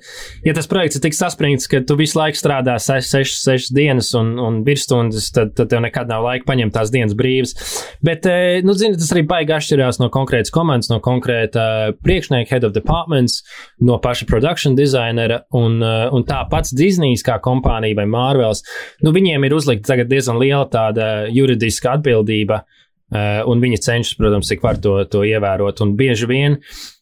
ja tas projekts ir tik saspringts, ka tu visu laiku strādā 6 dienas un, un virsstundas, tad, tad tev nekad nav laika paņemt tās dienas brīvas. Bet, uh, nu, zini, tas arī baigi atšķirās no konkrētas komandas, no konkrēta priekšnieka, head of departments, no paša production designera un, uh, un tā pats Disneys kā kompānija vai Marvels. Nu, viņiem ir uzlikta diezgan liela tāda juridiska atbildība Uh, un viņi cenšas, protams, cik var to, to ievērot. Un bieži vien uh,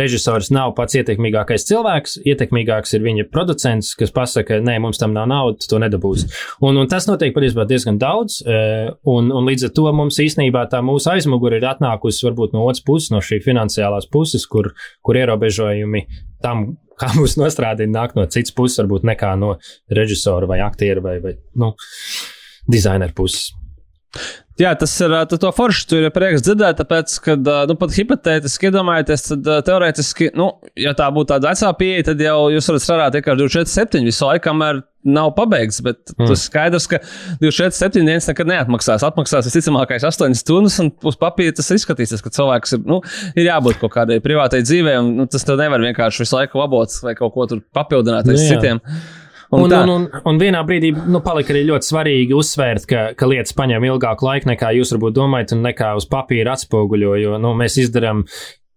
režisors nav pats ietekmīgākais cilvēks, ietekmīgāks ir viņa producents, kas pasaka, nē, mums tam nav naudas, to nedabūs. Un, un tas notiek patiesībā diezgan daudz, uh, un, un līdz ar to mums īstenībā tā mūsu aizmugure ir atnākusi varbūt no otras puses, no šī finansiālās puses, kur, kur ierobežojumi tam, kā mūsu nostrādājumi nāk no citas puses, varbūt nekā no režisora vai aktiera vai, vai nu, dizaineru puses. Jā, tas ir tu to forši. Tur ir prieks dzirdēt, tāpēc, ka, nu, pat hipotētiski iedomājieties, tad teorētiski, nu, ja tā būtu tāda vecā pieeja, tad jau jūs varat strādāt tikai 24, 7 visu laiku, kamēr nav pabeigts. Bet mm. tas skaidrs, ka 24, 7 dienas nekad neatmaksās. Atmaksās visticamākais 8 stundas, un uz papīra tas izskatīsies, ka cilvēks ir, nu, ir jābūt kaut kādai privātai dzīvei, un nu, tas tev nevar vienkārši visu laiku labot vai kaut ko tur papildināt aiz Nu jā. Un, un, tā. un, un, un vienā brīdī nu, palika arī ļoti svarīgi uzsvērt, ka, ka lietas paņem ilgāku laiku nekā jūs varbūt domājat, un nekā uz papīra atspoguļo. Jo nu, mēs izdarām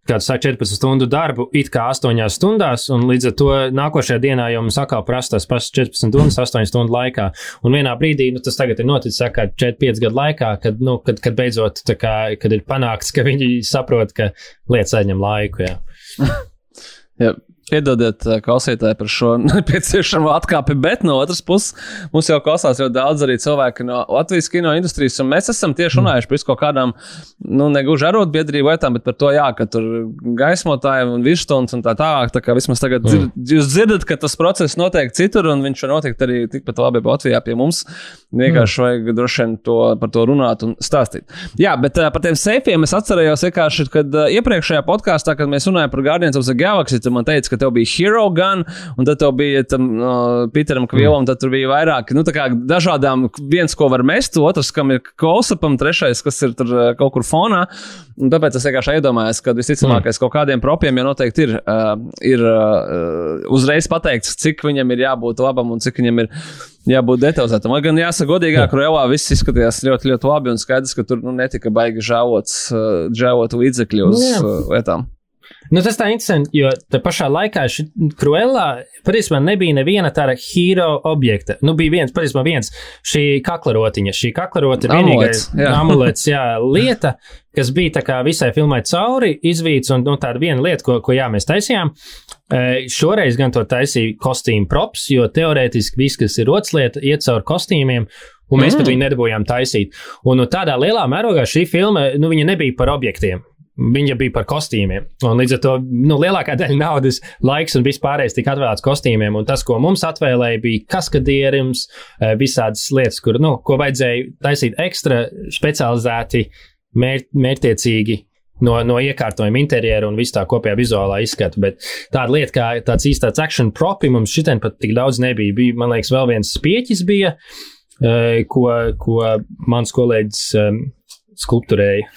kādu sāk 14 stundu darbu, it kā 8 stundās, un līdz ar to nākošajā dienā jau mums atkal prasa tas pats 14 stundas, 8 stundu laikā. Un vienā brīdī, nu, tas tagad ir noticis, saka, 4-5 gadu laikā, kad, nu, kad, kad beidzot, tā kā, kad ir panākts, ka viņi saprot, ka lietas aizņem laiku. Jā. [laughs] [laughs] Jā. Piedodiet, ā, klausītāji, par šo [laughs] nepieciešamo atkāpi, bet no otras puses mums jau klausās ļoti daudz arī cilvēki no Latvijas kino industrijas. un Mēs esam tieši runājuši par kaut kādām, nu, negluži arotbiedrību lietām, bet par to, jā, ka tur gaismotājiem un virstundas un tā tālāk. Tā kā vismaz tagad dzir, jūs dzirdat, ka tas process notiek citur, un viņš var notikt arī tikpat labi Latvijā pie mums. Vienkārši vajag droši vien to, par to runāt un stāstīt. Jā, bet uh, par tiem seifiem es atcerējos vienkārši, kad uh, iepriekšējā podkāstā, kad mēs runājām par Guardians of the Galaxy, tu man teici, ka tev bija Hero Gun, un tad tev bija tam uh, Piteram Kvilam, tad tur bija vairāk, nu, tā kā dažādām, viens, ko var mest, otrs, kam ir klausapam, trešais, kas ir tur uh, kaut kur fonā. Un tāpēc es vienkārši iedomājos, ka visticamākais kaut kādiem propiem jau noteikti ir, uh, ir uh, uzreiz pateikts, cik viņam ir jābūt labam un cik viņam ir jābūt detalizētam. Lai gan jāsaka, godīgāk, Ruelā viss izskatījās ļoti, ļoti labi un skaidrs, ka tur nu, netika baigi žēlots, uh, žēlot līdzekļi uz Nu jā. uh, lietām. Nu, tas tā interesanti, jo te pašā laikā Cruella patiesībā nebija neviena tāda hero objekta. Nu, bija viens, patiesībā viens šī kaklarotiņa. Šī kaklarota vienīgā [laughs] Amulets, jā. lieta, kas bija tā kā visai filmai cauri, izvīts un nu, tāda viena lieta, ko, ko jā, mēs taisījām. Šoreiz gan to taisīja kostīmu props, jo teorētiski viss, kas ir rotslieta, iet cauri kostīmiem. Un mēs mm. pat viņu nedabūjām taisīt. Un nu, tādā lielā mērogā šī filma, nu, viņa nebija par objektiem. Viņa bija par kostīmiem. Un līdz ar to nu, lielākā daļa naudas, laiks un vispārējais tika atvēlēts kostīmiem. Un tas, ko mums atvēlēja, bija kaskadierums, eh, visādas lietas, kur, nu, ko vajadzēja taisīt ekstra specializēti, mēr, mērķtiecīgi. No, no iekārtojuma interjera un visu tā kopējā vizuālā izskata. Bet tāda lieta, kā tāds īstais action propi, mums šitien pat tik daudz nebija. Bija, man liekas, vēl viens spieķis bija, eh, ko, ko mans kolēģis um, skulptūrēja.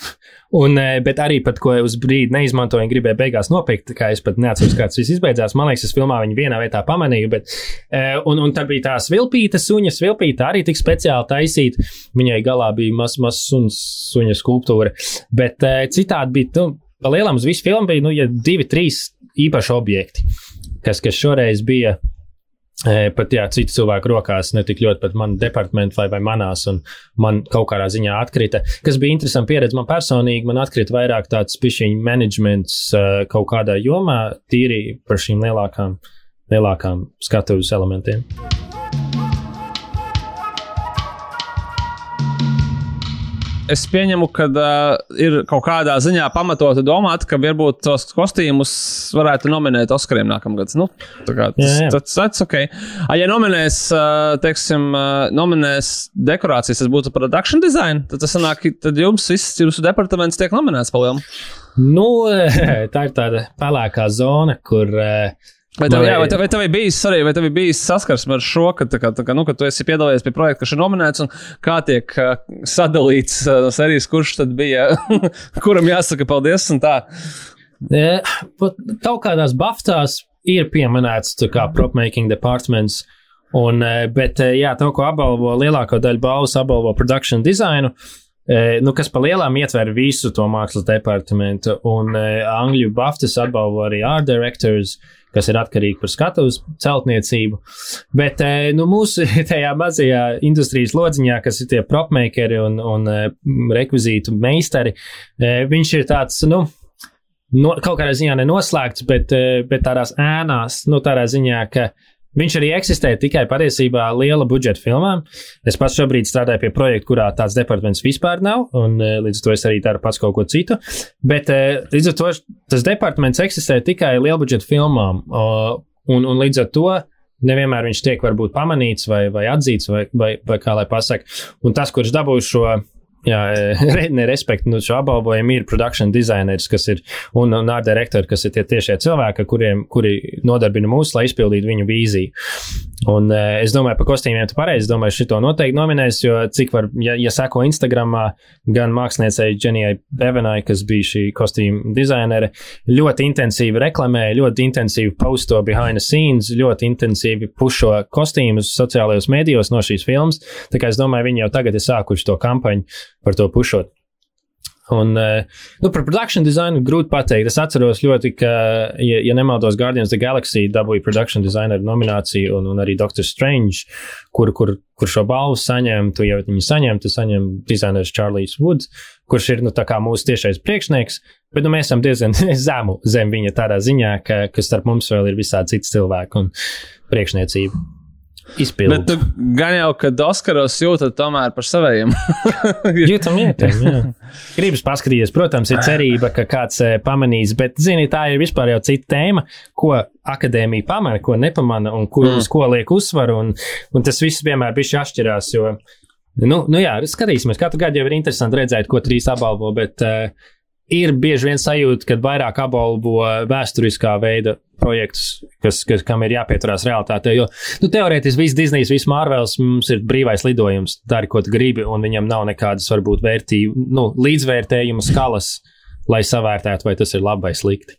Un, eh, bet arī pat, ko uz brīdi neizmantoju, gribēju beigās nopirkt, kā es pat neatceros, kā tas viss izbeidzās. Man liekas, es filmā viņu vienā vietā pamanīju, bet, eh, un, un tad bija tā svilpīta suņa, svilpīta arī tik speciāli taisīta. Viņai galā bija mazs maz suns, suņa skulptūra, bet eh, citādi bija, nu, pa lielam uz visu filmu bija, nu, ja divi, trīs īpaši objekti, kas, kas šoreiz bija pat jā, citu cilvēku rokās, ne tik ļoti pat manā departamentā vai, vai manās, un man kaut kādā ziņā atkrita. Kas bija interesanti pieredze man personīgi, man atkrita vairāk tāds pišķiņu menedžments uh, kaut kādā jomā, tīri par šīm lielākām, lielākām skatuves elementiem. Es pieņemu, ka uh, ir kaut kādā ziņā pamatoti domāt, ka varbūt tos kostīmus varētu nominēt Oskariem nākamgad. Nu, tā kā tas, tas, tas ok. A, ja nominēs, uh, teiksim, uh, nominēs dekorācijas, tas būtu production design, tad tas sanāk, tad jums viss jūsu departaments tiek nominēts palielam. Nu, [laughs] tā ir tāda pelēkā zona, kur. Uh, Vai tev, jā, vai, tev, vai tev bijis arī, vai tev bijis saskarsme ar šo, ka, tā kā, tā kā, nu, ka tu esi piedalījies pie projekta, kas ir nominēts, un kā tiek uh, sadalīts uh, serijas, kurš tad bija, [laughs] kuram jāsaka paldies un tā. E, pat Kaut kādās baftās ir pieminēts propmaking departments, un, e, bet, e, jā, to, ko apbalvo lielāko daļu balvas, apbalvo production designu. E, Nu, kas pa lielām ietver visu to mākslas departamentu, un e, angļu baftas atbalvo arī art directors, kas ir atkarīgi par skatuves celtniecību. Bet e, nu, mūsu [laughs] tajā mazajā industrijas lodziņā, kas ir tie propmakeri un, un rekvizītu meistari, viņš ir tāds, nu, no, kaut kādā ziņā nenoslēgts, bet, eh, bet tādās ēnās, nu, tādā ziņā, ka viņš arī eksistē tikai patiesībā liela budžeta filmām. Es pats šobrīd strādāju pie projekta, kurā tāds departaments vispār nav, un eh, līdz ar to es arī daru pats kaut ko citu. Bet eh, līdz ar to tas departaments eksistē tikai liela budžeta filmām, un, un līdz ar to. Nevienmēr viņš tiek varbūt pamanīts vai, vai atzīts, vai, vai, vai kā lai pasakā. Un tas, kurš dabūs šo jā, [laughs] re, nerespektu nu, šo apbalvojumu ir production designers, kas ir un, un art directori, kas ir tie tiešie cilvēki, kuriem, kuri nodarbina mūs, lai izpildītu viņu vīziju. Un uh, es domāju, par kostīmiem tu pareizi, domāju, šito noteikti nominēs, jo cik var, ja, ja seko Instagramā, gan māksliniecei Dženijai Bevenai, kas bija šī kostīma dizainere, ļoti intensīvi reklamēja, ļoti intensīvi posto behind the scenes, ļoti intensīvi pušo kostīmus sociālajos mēdījos no šīs filmas. Tā kā es domāju, viņi jau tagad ir sākuši to kampaņu par to pušot. Un, eh, nu, par production designu grūti pateikt. Es atceros ļoti, ka, ja, ja nemaldos, Guardians of the Galaxy dabūja production designeru nomināciju, un, un arī Doctor Strange, kur, kur, kur šo balvu saņem, tu jau viņu saņem, tu saņem dizainers Charlies Woods, kurš ir nu, mūsu tiešais priekšnieks. Bet nu, mēs esam diezgan [laughs] zemu zem viņa tādā ziņā, ka, ka starp mums vēl ir visādi citi cilvēki un priekšniecība. Izpildīt. Bet gan jau, kad Oskaros jūtat tomēr par saviem. [laughs] Jūtam, jūtam, jā. Gribas paskatīties, protams, ir cerība, ka kāds eh, pamanīs, bet, zini, tā ir vispār jau cita tēma, ko akadēmija pamana, ko nepamana un kur, mm. uz ko liek uzsvaru, un, un tas viss vienmēr bišķi atšķirās, jo, nu, nu jā, skatīsimies, katru gadu jau ir interesanti redzēt, ko trīs apbalvo, bet uh, ir bieži vien sajūta, ka vairāk apbalvo vēsturiskā veida projektus, kas, kas, kam ir jāpieturās realitātei. Jo nu, teorētiski viss Disneys, viss Marvels mums ir brīvais lidojums, dari, ko gribi, un viņam nav nekādas varbūt vērtību, nu, līdzvērtējuma skalas, lai savērtētu, vai tas ir labi vai slikti.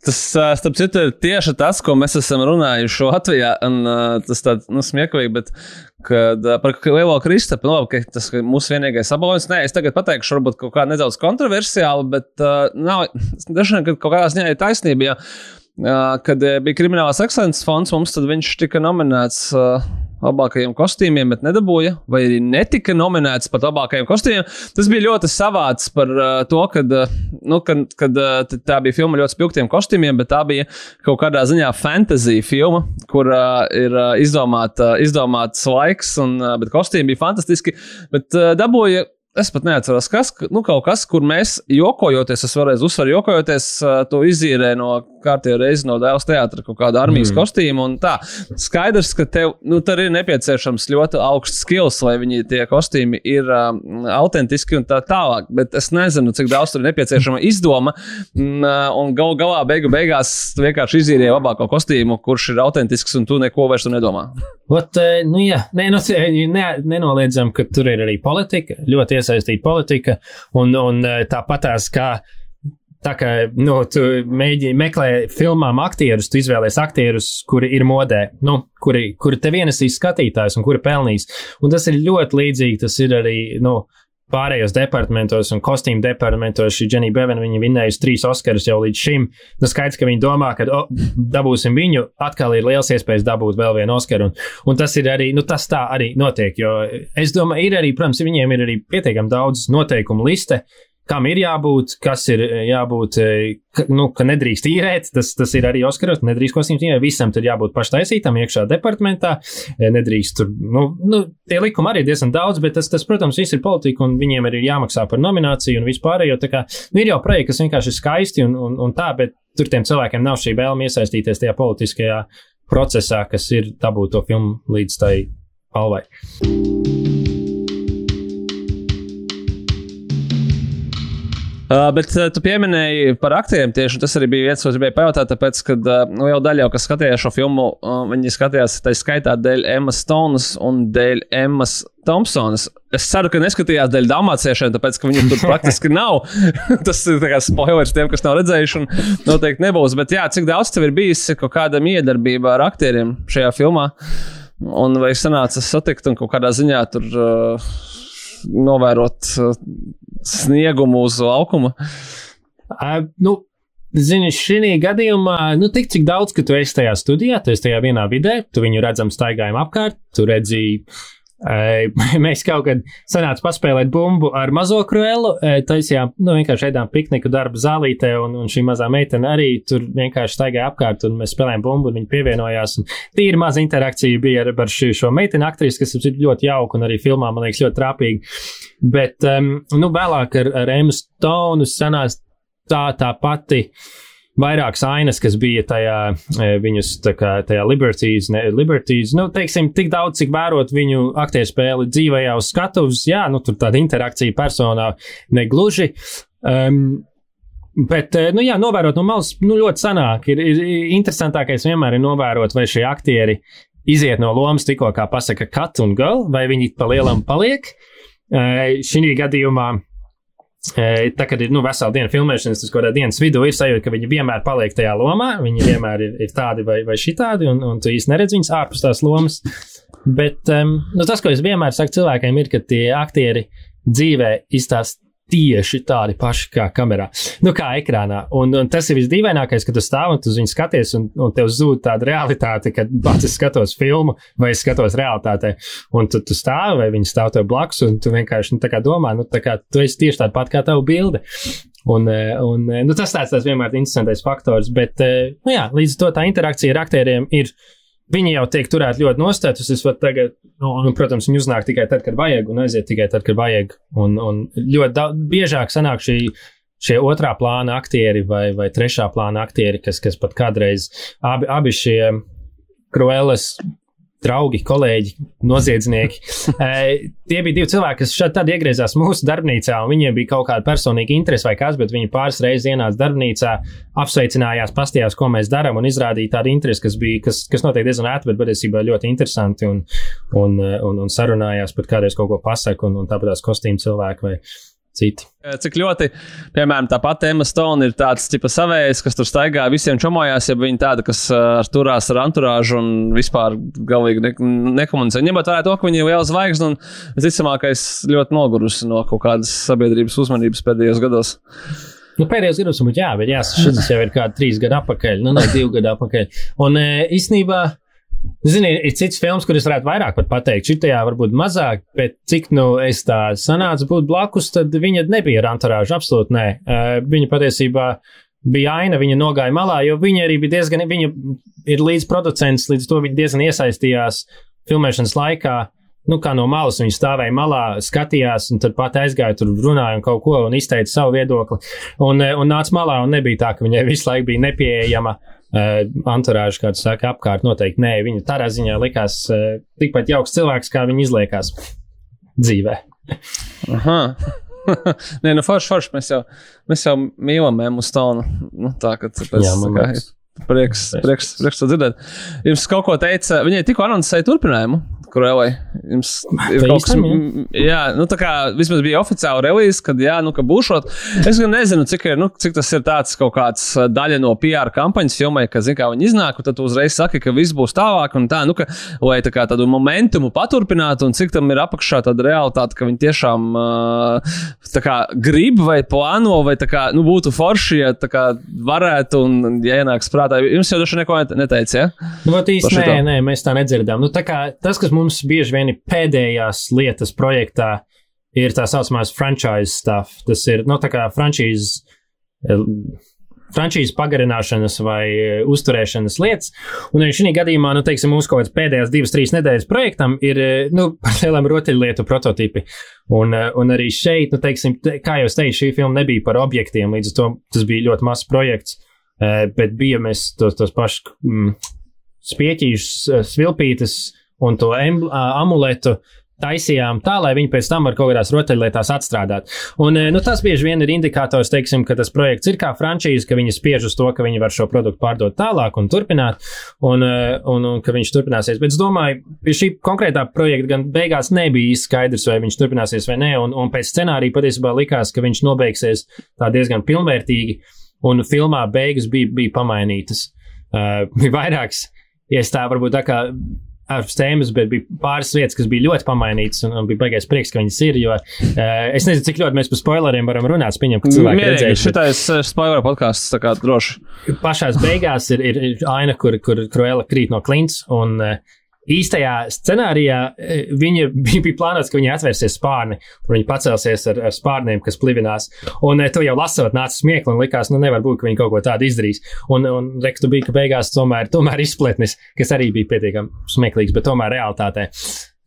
Tas, starp citu, ir tieši tas, ko mēs esam runājuši Latvijā. Un, tas tāds nu, smieklīgi, bet kad, par lielo Kristapu, nu, ka tas ir mūsu vienīgais apbalvojums. Nē, es tagad pateikšu, varbūt kaut kā nedaudz kontroversiāli, bet uh, nav, dažkārt kaut kādā ziņā ir taisnība. Ja, kad bija kriminālās ekscelences fonds, mums viņš tika nominēts. Uh, labākajiem kostīmiem, bet nedabūja, vai arī netika nominēts pat labākajiem kostīmiem. Tas bija ļoti savāds par uh, to, kad, nu, kad, kad tā bija filma ļoti spilgtiem kostīmiem, bet tā bija kaut kādā ziņā fantasy filma, kur ir izdomāta, uh, izdomāts laiks, un, bet kostīmi bija fantastiski. Bet dabūja Es pat neatceros, kas, nu, kaut kas, kur mēs jokojoties, es varēju uzsvērt, jokojoties, to izīrē no kārtībā reizi no dēls teātra kaut kāda armijas mm. kostīma. Tā skaidrs, ka tev nu, tur ir nepieciešams ļoti augsts skills, lai viņi tie kostīmi ir um, autentiski un tā tālāk. Bet es nezinu, cik daudz tur ir nepieciešama izdoma. Un, un gal galā beigu beigās vienkārši izīrēji labāko kostīmu, kurš ir autentisks un tu neko vairs nedomā. Ot, nu, jā, nē, nu, ne, nenoliedzam, ka tur ir arī politika, ļoti iesaistīta politika, un, un tāpatās kā. Tā kā nu, tu mēģini meklēt filmām aktierus, tu izvēlējies aktierus, kuri ir modē, nu, kuri, kuri tev ienesīs skatītājs un kuri pelnīs. Un tas ir ļoti līdzīgi. Tas ir arī nu, pārējos departamentos un kostīmu departamentos šī Jenija Bevena, viņa vinnējusi trīs Oskarus jau līdz šim. Nu, skaidrs, ka viņi domā, ka oh, dabūsim viņu, atkal ir liels iespējas dabūt vēl vienu Oskaru. Un, un tas ir arī, nu, tas tā arī notiek, jo es domāju, ir arī, protams, viņiem ir arī pietiekami daudz noteikumu liste, kam ir jābūt, kas ir eh, jābūt, eh, ka, nu, ka nedrīkst īrēt. Tas, tas ir arī Oskaros, nedrīkst kostīms īrēt. Visam tur jābūt paštaisītam iekšā departamentā. Eh, nedrīkst tur, nu, nu tie likumi arī diezgan daudz, bet tas, tas, protams, viss ir politika un viņiem arī jāmaksā par nomināciju un vispārējo. Tā kā, nu, ir jau projekti, kas vienkārši ir skaisti un, un, un tā, bet tur tiem cilvēkiem nav šī vēlme iesaistīties tajā politiskajā procesā, kas ir dabūt to filmu līdz tai palvai. Uh, bet uh, tu pieminēji par aktieriem tieši, tas arī bija viens, ko gribēju pajautāt, tāpēc, ka uh, nu, jau daļa, jau, kas skatījās šo filmu, uh, viņi skatījās tā skaitā dēļ Emmas Stonas un dēļ Emmas Thompsonas. Es ceru, ka neskatījās dēļ dāmāciešiem, tāpēc, ka viņu tur [laughs] praktiski nav. [laughs] tas ir spoilers tiem, kas nav redzējuši, un noteikti nebūs. Bet jā, cik daudz tev ir bijis kaut kāda miedarbība ar aktieriem šajā filmā? Un vai sanāca satikt un kaut kādā ziņā tur uh, novērot uh, sniegumu uz laukuma? Uh, nu, Zini, šī gadījumā, nu, tik cik daudz, ka tu esi tajā studijā, tu esi tajā vienā vidē, tu viņu redzam staigājam apkārt, tu redzi [laughs] Mēs kaut kad sanācām paspēlēt bumbu ar mazo kruelu, taisījām, nu, vienkārši ēdām pikniku darbu zālītē, un, un šī mazā meitene arī tur vienkārši staigāja apkārt, un mēs spēlējām bumbu, un viņa pievienojās. Tīri maza interakcija bija ar, ar šī, šo meiteni aktrisi, kas ir ļoti jauka, un arī filmā, man liekas, ļoti trāpīgi. Bet, um, nu, vēlāk ar, ar Emmu Stonu sanās tā, tā pati. Vairākas ainas, kas bija tajā, e, viņus tā kā tajā Liberties, ne, Liberties, nu, teiksim, tik daudz, cik vērot viņu aktieru spēli dzīvajā uz skatuves, jā, nu, tur tāda interakcija personā negluži. Um, Bet, e, nu, jā, novērot no malas, nu, ļoti sanāk. Ir, ir interesantākais vienmēr ir novērot, vai šie aktieri iziet no lomas tikko, kā pasaka, cut un go, vai viņi pa lielam paliek. Uh, Šī gadījumā Tā kā ir nu, vesela diena filmēšanas, tas kaut kādā dienas vidū ir sajūta, ka viņi vienmēr paliek tajā lomā. Viņi vienmēr ir, ir tādi vai, vai šitādi, un, un tu īsti neredz viņus ārpus tās lomas. Bet um, nu, tas, ko es vienmēr saku cilvēkiem, ir, ka tie aktieri dzīvē izstāsta tieši tādi paši kā kamerā, nu, kā ekrānā. Un, un tas ir visdīvainākais, kad tu stāv un tu viņu skaties, un, un tev zūd tāda realitāte, kad pats es skatos filmu vai es skatos realitātē, un tu, tu stāvi vai viņi stāv tev blakus, un tu vienkārši nu, domā, nu, kā, tu esi tieši tāda pat kā tava bilde. Un, eh, un, eh, nu, tas tāds, tāds vienmēr ir interesantais faktors, bet eh, nu, jā, līdz ar to tā interakcija ar aktieriem ir Viņi jau tiek turēti ļoti nostētus. Es pat tagad, nu, un, protams, viņi uznāk tikai tad, kad vajag, un aiziet tikai tad, kad vajag. Un, un ļoti daudz, biežāk sanāk šī, šie otrā plāna aktieri vai, vai trešā plāna aktieri, kas, kas pat kādreiz abi, abi šie Kruelas draugi, kolēģi, noziedznieki. [laughs] tie bija divi cilvēki, kas šeit tad iegriezās mūsu darbnīcā, un viņiem bija kaut kāda personīga interese vai kas, bet viņi pāris reizes ienāca darbnīcā, apsveicinājās, pastījās, ko mēs darām, un izrādīja tādu interesi, kas bija, kas, kas noteikti diezgan ēta, bet patiesībā ļoti interesanti, un, un, un, un sarunājās, pat kādreiz kaut ko pasaka, un, un tāpat tās kostīmu cilvēki vai citi. Cik ļoti, piemēram, tā pati Emma Stone ir tāds tipa savējs, kas tur staigā, visiem čomojās, ja viņa tāda, kas ar turās ar anturāžu un vispār galīgi ne, nekomunicē. Ņemot vērā to, ka viņa ir liela zvaigzne un visticamākais ļoti nogurusi no kaut kādas sabiedrības uzmanības pēdējos gados. Nu, pēdējos gados, jā, bet jā, šis jau ir kādi trīs gadi atpakaļ, nu, ne divi gadi atpakaļ. Un īstenībā. E, Zini, ir cits films, kurus varētu vairāk pateikt. Šitajā varbūt mazāk, bet cik nu es tā sanācu būt blakus, tad viņa nebija ar anturāžu. Absolūti nē. Uh, viņa patiesībā bija aina, viņa nogāja malā, jo viņa arī bija diezgan, viņa ir līdz producents, līdz to viņa diezgan iesaistījās filmēšanas laikā. Nu, kā no malas viņa stāvēja malā, skatījās, un tad pat aizgāja tur, runāja un kaut ko, un izteica savu viedokli. Un, un nāca malā, un nebija tā, ka viņai visu laiku bija nepieejama Uh, anturāžu, kā tu saki, apkārt noteikti nē. Viņa tādā ziņā likās uh, tikpat jauks cilvēks, kā viņa izliekās dzīvē. Aha. [laughs] Nē, nu, forši, forši. Mēs jau, mēs jau mīlam Emu Stonu. Nu, tā, ka tāpēc, Jā, tā kā, prieks, prieks, prieks to dzirdēt. Jums kaut ko teica, viņai tikko anoncēja turpinājumu. Kurēlai. Jums ir kaut kas tāds, jā, nu tā kā vismaz bija oficiāli relīze, kad, jā, nu, ka būšot. Es gan nezinu, cik, ir, nu, cik tas ir tāds kaut kāds daļa no PR kampaņas filmai, ka, zin, kā viņi iznāk, un tad uzreiz saka, ka viss būs tālāk un tā, nu, ka, lai tā kā tādu momentumu paturpinātu, un cik tam ir apakšā tāda realitāte, ka viņi tiešām tā kā grib vai plāno, vai tā kā, nu, būtu forši, ja tā kā varētu, un, ja ienāks prātā, jums jau daži neko neteica, ja? Nu, īsti, nē, nē, mēs tā nedzirdām. Nu, tā kā tas, kas mums mums bieži vien ir pēdējās lietas projektā, ir tā saucamās franchise stuff. Tas ir nu, tā kā franchise. Eh, frančīzes pagarināšanas vai eh, uzturēšanas lietas. Un arī šī gadījumā, nu, teiksim, mūsu kaut kādas pēdējās divas, trīs nedēļas projektam ir, eh, nu, [laughs] par lielām rotaļlietu prototipi. Un, un arī šeit, nu, teiksim, kā jau teicu, šī filma nebija par objektiem, līdz ar to tas bija ļoti mazs projekts, bet bija mēs tos, tos pašus mm, spieķīšus, svilpītes, un to amuletu taisījām tā, lai viņi pēc tam var kaut kādās rotaļlietās atstrādāt. Un nu, tas bieži vien ir indikators, teiksim, ka tas projekts ir kā frančīze, ka viņi spiež uz to, ka viņi var šo produktu pārdot tālāk un turpināt, un, un, un ka viņš turpināsies. Bet es domāju, pie šī konkrētā projekta gan beigās nebija īsti skaidrs, vai viņš turpināsies vai nē, un, un pēc scenārija patiesībā likās, ka viņš nobeigsies tā diezgan pilnvērtīgi, un filmā beigas bija, bija pamainītas. Uh, bija vairākas, ja tā varbūt tā kā ārpus tēmas, bet bija pāris lietas, kas bija ļoti pamainītas, un, un bija baigais prieks, ka viņas ir. Jo uh, es nezinu, cik ļoti mēs par spoileriem varam runāt. Es pieņemu, ka cilvēki ir redzējuši. Šitais uh, spoiler podkāsts, tā kā droši. Pašās beigās ir, ir, ir aina, kur, kur Kruela krīt no klints, un uh, īstajā scenārijā e, viņa [laughs] bija, plānots, ka viņa atvērsies spārni, un viņa pacelsies ar, ar spārniem, kas plivinās. Un e, to jau lasot, nāca smiekli, un likās, nu nevar būt, ka viņi kaut ko tādu izdarīs. Un, un rektu bija, ka beigās tomēr, tomēr izpletnis, kas arī bija pietiekami smieklīgs, bet tomēr realitātē.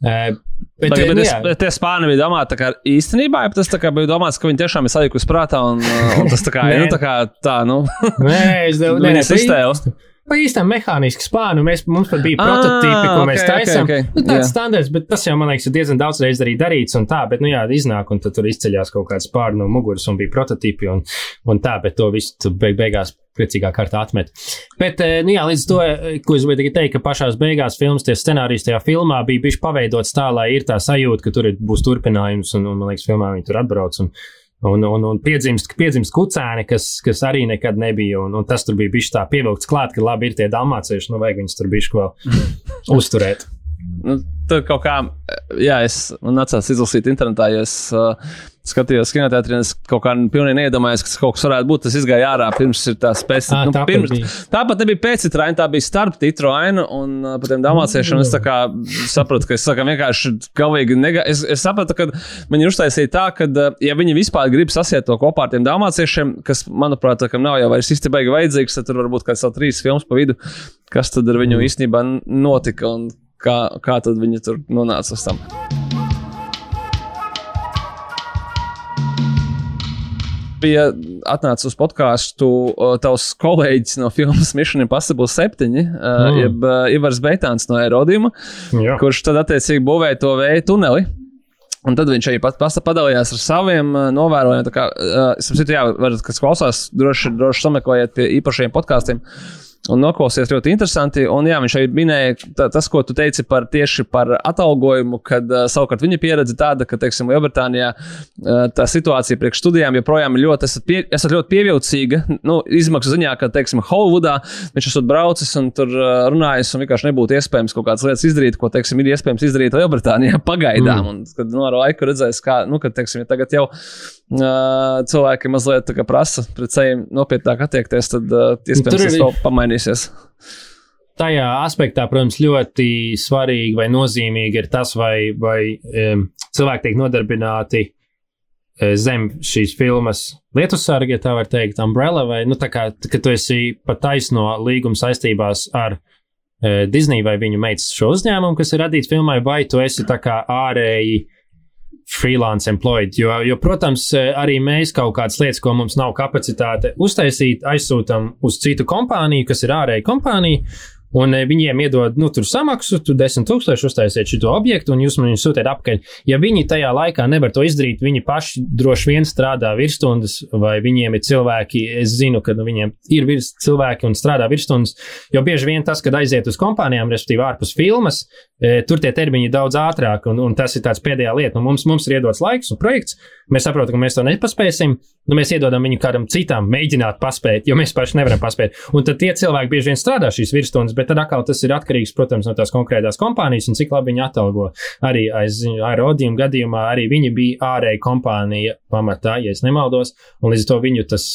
Uh, bet, eh, bet, nu, es, jā. bet tie spāni bija domāti, kā īstenībā, tas bija domāts, ka viņi tiešām ir sajūkuši prātā, un, un tas tā kā, [laughs] Nē. nu, tā kā tā, nu, Nē, es domāju, [laughs] viņa nē, pa ī- sistēma. Pa īstam mehāniski spānu mēs, mums pat bija Ā, prototypi, ko mēs ok, ok, taisām. ok, Nu, tāds jā. standarts, bet tas jau, man liekas, ir diezgan daudz reizes arī darīts un tā, bet, nu jā, iznāk un tad tur izceļās kaut kāds spārnu no muguras un bija prototypi un, un tā, bet to visu beig beigās priecīgā kārtā atmet. Bet, eh, nu jā, līdz to, eh, ko es gribēju teikt, ka pašās beigās filmas, tie scenārijas tajā filmā bija bijuši paveidots tā, lai ir tā sajūta, ka tur ir, būs turpinājums un, un, man liekas, filmā viņi tur atbrauc. Un, Un, un, un piedzimst, piedzimst kucēni, kas, kas arī nekad nebija. Un, un tas tur bija bijis tā pievilkts klāt, ka labi ir tie dalmācieši, nu vajag viņus tur bijis vēl [laughs] uzturēt. Nu, tur kaut kā, jā, es nācās izlasīt internetā, jo es uh, skatījos kinoteātrī, un es kaut kā pilnīgi neiedomājos, ka tas kaut kas varētu būt. Tas izgāja ārā pirms ir tā spēcīga. Ā, Nu, pirms, bija. tāpat nebija pēcitra aina, tā bija starp titru aina, un uh, par tiem damāciešiem es tā kā sapratu, ka es kā vienkārši galvīgi nega... es, es sapratu, ka viņi uztaisīja tā, ka, uh, ja viņi vispār grib sasiet to kopā ar tiem damāciešiem, kas, manuprāt, tā kā nav jau vairs īsti baigi vajadzīgs, tad tur varbūt kāds vēl trīs filmas pa vidu, kas tad ar viņu īstenībā notika un kā, kā tad viņi tur nonāca uz tam. bija atnācis uz podkāstu uh, tavs kolēģis no filmas Mission Impossible 7, uh, Mm. jeb uh, Ivars Beitāns no Aerodījuma, Jā. kurš tad attiecīgi būvēja to vēja tuneli. Un tad viņš arī pat pats padalījās ar saviem uh, novērojumiem. Uh, es saprotu, jā, varat, kas klausās, droši, droši sameklējiet pie īpašiem podkāstiem. Un noklausījās ļoti interesanti. Un, jā, viņš arī minēja tā, tas, ko tu teici par tieši par atalgojumu, kad uh, savukārt viņa pieredze tāda, ka, teiksim, Lielbritānijā uh, tā situācija priekš studijām joprojām ir ļoti, esat, pie, esat ļoti pievilcīga. Nu, izmaksu ziņā, ka, teiksim, Holivudā viņš esat braucis un tur uh, runājis, un vienkārši nebūtu iespējams kaut kādas lietas izdarīt, ko, teiksim, ir iespējams izdarīt Lielbritānijā [laughs] pagaidām. Mm. Un, kad nu, ar laiku redzēs, kā, nu, kad, teiksim, ja tagad jau uh, cilvēki mazliet tā kā prasa pret sevi nopietnāk attiekties, tad uh, iespējams tas vēl pamainīsies. Tajā aspektā, protams, ļoti svarīgi vai nozīmīgi ir tas, vai, vai um, cilvēki tiek nodarbināti zem šīs filmas lietusarga, ja tā var teikt, umbrella, vai nu, tā kā ka tu esi pat taisno līguma saistībās ar uh, Disney vai viņu meitas šo uzņēmumu, kas ir radīts filmai, vai tu esi tā kā ārēji freelance employed. Jo, jo, protams, eh, arī mēs kaut kādas lietas, ko mums nav kapacitāte uztaisīt, aizsūtām uz citu kompāniju, kas ir ārēja kompānija. Un eh, viņiem iedod, nu, tur samaksu, tu 10,000 uztaisiet šo objektu, un jūs man viņu sūtiet apakaļ. Ja viņi tajā laikā nevar to izdarīt, viņi paši droši vien strādā virsstundas, vai viņiem ir cilvēki, es zinu, ka nu, viņiem ir virs cilvēki un strādā virsstundas. Jo bieži vien tas, kad aiziet uz kompānijām, respektīvi ārpus filmas, e, tur tie termiņi ir daudz ātrāk, un, un tas ir tāds pēdējā lieta. Nu, mums, mums ir iedots laiks un projekts, mēs saprotam, ka mēs to nepaspēsim. Nu, mēs iedodam viņu kādam citam, mēģināt paspēt, jo mēs paši nevaram paspēt. Un tad tie cilvēki bieži vien strādā šīs virsstundas, bet tad atkal tas ir atkarīgs, protams, no tās konkrētās kompānijas un cik labi viņi atalgo. Arī aiz aerodījuma gadījumā arī viņi bija ārēja kompānija pamatā, ja es nemaldos, un līdz ar to viņu tas.